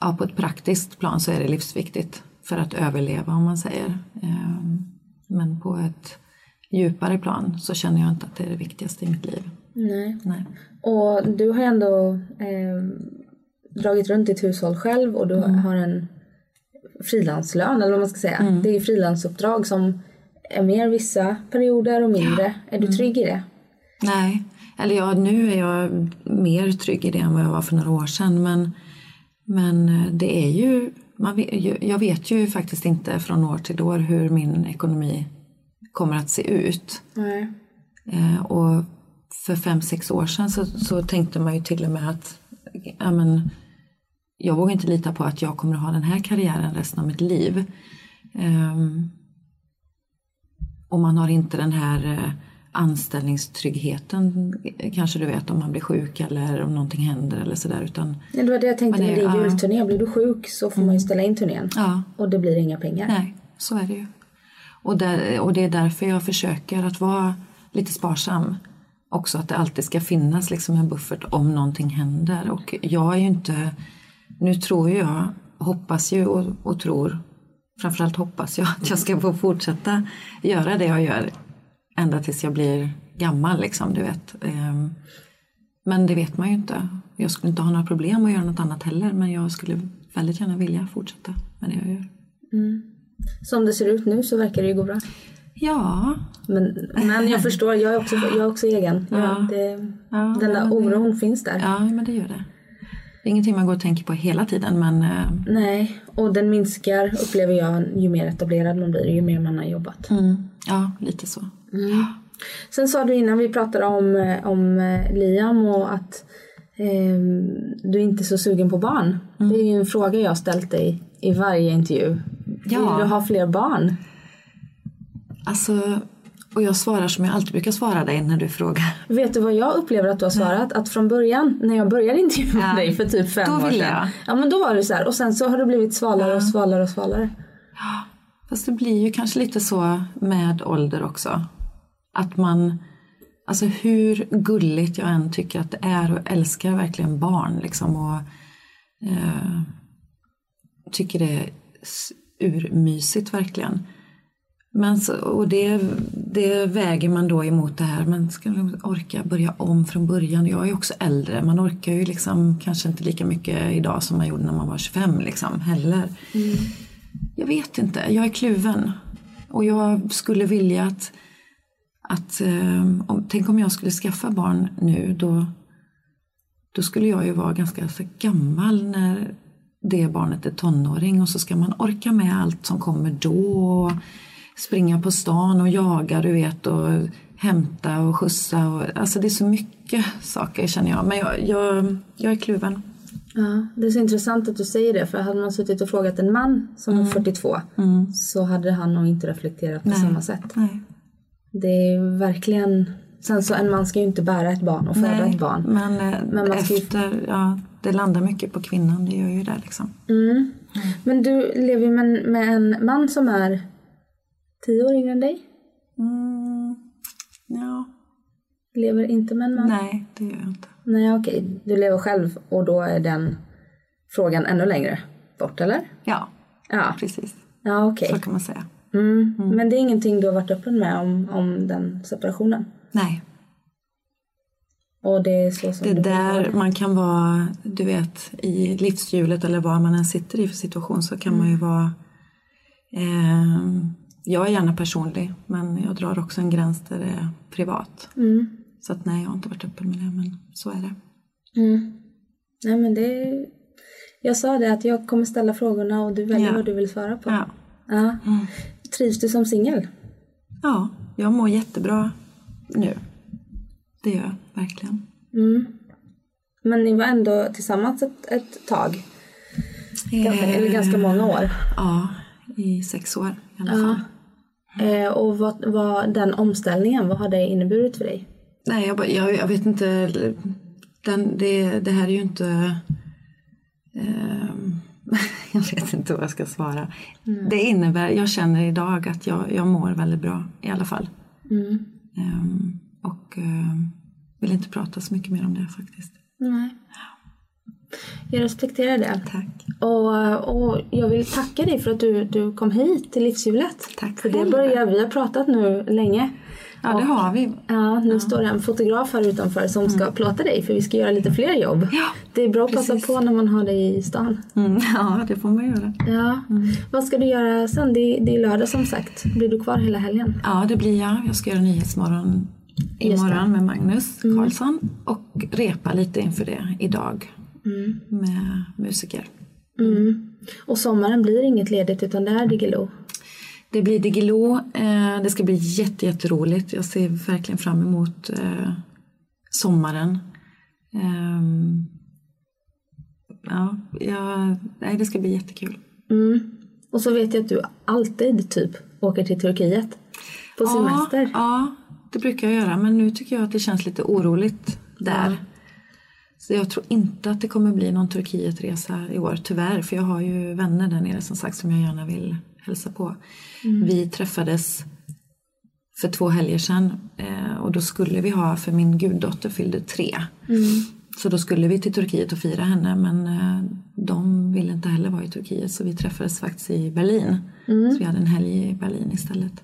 Speaker 3: ja, på ett praktiskt plan så är det livsviktigt för att överleva om man säger. Eh, Men på ett djupare plan så känner jag inte att det är det viktigaste i mitt liv.
Speaker 2: Nej.
Speaker 3: Nej.
Speaker 2: Och du har ändå eh, dragit runt ditt hushåll själv och du har en frilanslön eller vad man ska säga. Det är frilansuppdrag som är mer vissa perioder och mindre. Är du trygg i det?
Speaker 3: Nej, eller ja, nu är jag mer trygg i det än vad jag var för några år sedan. Men, men eh, det är ju, man ju- jag vet ju faktiskt inte från år till år hur min ekonomi kommer att se ut.
Speaker 2: Nej.
Speaker 3: Eh, och för fem, sex år sedan så, så tänkte man ju till och med att ja, men, jag vågar inte lita på att jag kommer att ha den här karriären resten av mitt liv. Ehm, och man har inte den här eh, anställningstryggheten, eh, kanske du vet om man blir sjuk eller om någonting händer eller sådär. Utan,
Speaker 2: Ja, det var det jag tänkte med din julturné. Blir du sjuk så får man ju ställa in turnén.
Speaker 3: ja,
Speaker 2: Och det blir inga pengar.
Speaker 3: Nej, så är det ju. Och, där, och det är därför jag försöker att vara lite sparsam. Också att det alltid ska finnas liksom en buffert om någonting händer. Och jag är ju inte... Nu tror jag, hoppas ju och, och tror, framförallt hoppas jag att jag ska få fortsätta göra det jag gör ända tills jag blir gammal liksom, du vet. Ehm, men det vet man ju inte. Jag skulle inte ha några problem att göra något annat heller men jag skulle väldigt gärna vilja fortsätta med det jag gör. Mm.
Speaker 2: Som det ser ut nu så verkar det ju gå bra.
Speaker 3: Ja,
Speaker 2: Men, men jag förstår, jag är också, jag är också egen. Jag,
Speaker 3: Ja.
Speaker 2: det,
Speaker 3: Ja,
Speaker 2: den där
Speaker 3: men det-
Speaker 2: oron finns där.
Speaker 3: ja men det gör det. Det är ingenting man går och tänker på hela tiden men eh,
Speaker 2: Nej, och den minskar upplever jag ju mer etablerad man blir, ju mer man har jobbat.
Speaker 3: mm, ja, lite så.
Speaker 2: Sen sa du innan vi pratade om, eh, om eh, Liam och att ehm, du är inte är så sugen på barn. Det är ju en fråga jag har ställt dig i varje intervju.
Speaker 3: Ja.
Speaker 2: Vill du ha fler barn?
Speaker 3: Alltså, och jag svarar som jag alltid brukar svara dig när du frågar.
Speaker 2: Vet du vad jag upplever att du har svarat? Att från början, när jag började intervjua
Speaker 3: Ja.
Speaker 2: dig för typ fem
Speaker 3: Då
Speaker 2: år sedan.
Speaker 3: jag.
Speaker 2: Ja men då var det så här. Och sen så har du blivit svalare och svalare och svalare.
Speaker 3: Fast det blir ju kanske lite så med ålder också. Att man, alltså hur gulligt jag än tycker att det är och älskar verkligen barn liksom och eh, tycker det är urmysigt verkligen. Men så, och det, det väger man då emot det här, man ska nog orka börja om från början. Jag är också äldre, man orkar ju liksom kanske inte lika mycket idag som man gjorde när man var 25 liksom heller. Jag vet inte, jag är kluven. Och jag skulle vilja att, att eh, om, tänk om jag skulle skaffa barn nu, då, då skulle jag ju vara ganska gammal när det barnet är tonåring och så ska man orka med allt som kommer då. Och springa på stan och jaga, du vet, och hämta och skjutsa. Och, alltså det är så mycket saker känner jag. Men jag, jag, jag är kluven.
Speaker 2: Ja, det är så intressant att du säger det. För hade man suttit och frågat en man som är 42 så hade han nog inte reflekterat på
Speaker 3: Nej.
Speaker 2: samma sätt.
Speaker 3: Nej.
Speaker 2: Det är verkligen... Sen så en man ska ju inte bära ett barn och föda
Speaker 3: Nej,
Speaker 2: ett barn.
Speaker 3: Men, eh,
Speaker 2: Men man ska ju-
Speaker 3: efter, ja, det landar mycket på kvinnan, det gör ju det liksom.
Speaker 2: Mm. Men du lever ju med, en- med en man som är tio år yngre än dig.
Speaker 3: Mm, ja,
Speaker 2: Lever inte med en man?
Speaker 3: nej det gör jag inte.
Speaker 2: Nej, okej. Du lever själv och då är den frågan ännu längre bort, eller?
Speaker 3: Ja,
Speaker 2: Ja,
Speaker 3: precis.
Speaker 2: ja okej.
Speaker 3: Så kan man säga.
Speaker 2: Mm. Men det är ingenting du har varit öppen med om, om den separationen?
Speaker 3: Nej,
Speaker 2: Och det så som
Speaker 3: det är där man kan vara, du vet, i livshjulet eller vad man än sitter i för situation så kan man ju vara eh, jag är gärna personlig men jag drar också en gräns där det är privat.
Speaker 2: Mm.
Speaker 3: Så att nej, jag har inte varit öppen med det men så är det.
Speaker 2: Mm. Nej men det... Jag sa det att jag kommer ställa frågorna och du väljer
Speaker 3: Ja.
Speaker 2: vad du vill svara på.
Speaker 3: Ja.
Speaker 2: Ja. Trivs du som singel?
Speaker 3: ja, jag mår jättebra nu. Det gör jag verkligen.
Speaker 2: Mm. Men ni var ändå tillsammans ett, ett tag? Ganska, eller ganska många år?
Speaker 3: Ja, i sex år i alla fall.
Speaker 2: Eh, och vad, vad den omställningen, vad har det inneburit för dig?
Speaker 3: Nej, jag, bara- jag, jag vet inte. Den, det, det här är ju inte... ehm, jag vet inte vad jag ska svara. Det innebär, jag känner idag att jag, jag mår väldigt bra i alla fall. Ehm, och ehm, vill inte prata så mycket mer om det faktiskt.
Speaker 2: Nej. Jag respekterar det.
Speaker 3: Tack.
Speaker 2: Och, och jag vill tacka dig för att du, du kom hit till Livshjulet.
Speaker 3: Tack
Speaker 2: För det börjar, vi har pratat nu länge.
Speaker 3: Ja, det har vi.
Speaker 2: Ja, nu står det en fotograf här utanför som ska plåta dig för vi ska göra lite fler jobb.
Speaker 3: Ja,
Speaker 2: det är bra att passa
Speaker 3: precis.
Speaker 2: på när man har dig i stan.
Speaker 3: Mm, ja, det får man göra.
Speaker 2: Ja. Vad ska du göra sen? Det är, det är lördag som sagt. Blir du kvar hela helgen?
Speaker 3: Ja, det blir jag. Jag ska göra Nyhetsmorgon. Imorgon med Magnus Karlsson och repa lite inför det idag med musiker.
Speaker 2: Mm. Och sommaren blir inget ledigt utan det är Diggiloo.
Speaker 3: Det blir Diggiloo. Eh, det ska bli jätte, jätteroligt. Jag ser verkligen fram emot eh, sommaren. Ehm, ja, ja, nej, det ska bli jättekul.
Speaker 2: Mm. Och så vet jag att du alltid typ åker till Turkiet på semester.
Speaker 3: Ja, ja, det brukar jag göra. Men nu tycker jag att det känns lite oroligt där. Så jag tror inte att det kommer bli någon Turkietresa i år, tyvärr. För jag har ju vänner där nere som sagt som jag gärna vill hälsa på. Vi träffades för två helger sedan eh, och då skulle vi ha, för min guddotter fyllde tre. Så då skulle vi till Turkiet och fira henne men eh, de ville inte heller vara i Turkiet så vi träffades faktiskt i Berlin. Så vi hade en helg i Berlin istället.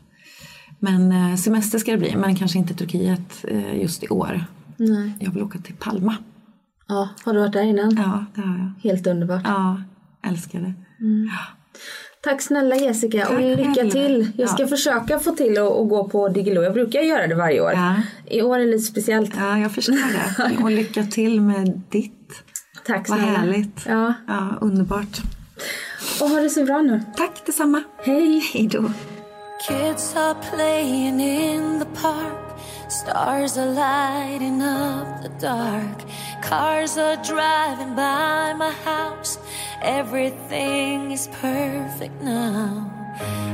Speaker 3: Men eh, semester ska det bli, men kanske inte Turkiet eh, just i år.
Speaker 2: Nej.
Speaker 3: Jag vill åka till Palma.
Speaker 2: Ja, har du varit där innan?
Speaker 3: Ja, det har jag.
Speaker 2: Helt underbart.
Speaker 3: Ja, älskar det.
Speaker 2: Tack snälla Jessica och
Speaker 3: Tack
Speaker 2: lycka
Speaker 3: själv.
Speaker 2: till. Jag ska
Speaker 3: Ja.
Speaker 2: försöka få till att att gå på Diggiloo. Jag brukar göra det varje år.
Speaker 3: Ja.
Speaker 2: I år är det lite speciellt.
Speaker 3: Ja, jag förstår det. Och lycka till med ditt.
Speaker 4: Tack
Speaker 3: Vad
Speaker 4: snälla.
Speaker 3: härligt.
Speaker 4: Ja.
Speaker 3: ja, underbart.
Speaker 4: Och ha det så bra nu.
Speaker 3: Tack detsamma.
Speaker 4: Hej.
Speaker 3: Hej då.
Speaker 5: Kids are playing in the park. Stars are lighting up the dark. Cars are driving by my house. Everything is perfect now.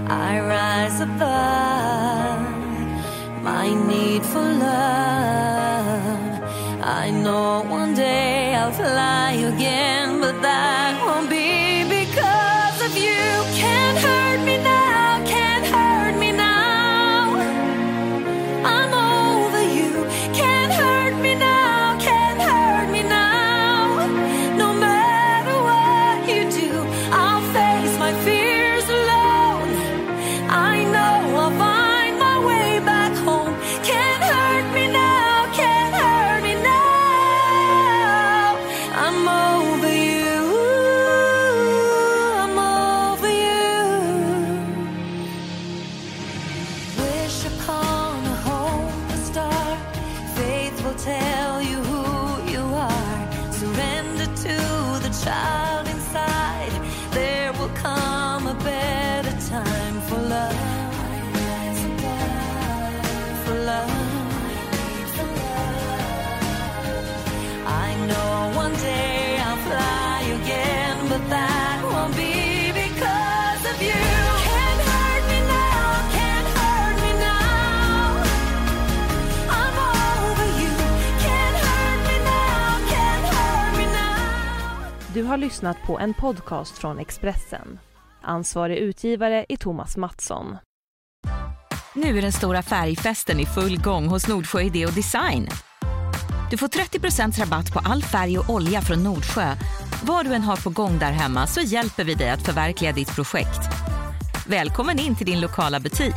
Speaker 5: I rise above my need for love. I know one day I'll fly again,
Speaker 1: har lyssnat på en podcast från Expressen. Ansvarig utgivare är Thomas Mattsson.
Speaker 6: Nu är den stora färgfesten i full gång hos Nordsjö Idé och Design. Du får 30% rabatt på all färg och olja från Nordsjö. Vad du än har på gång där hemma så hjälper vi dig att förverkliga ditt projekt. Välkommen in till din lokala butik.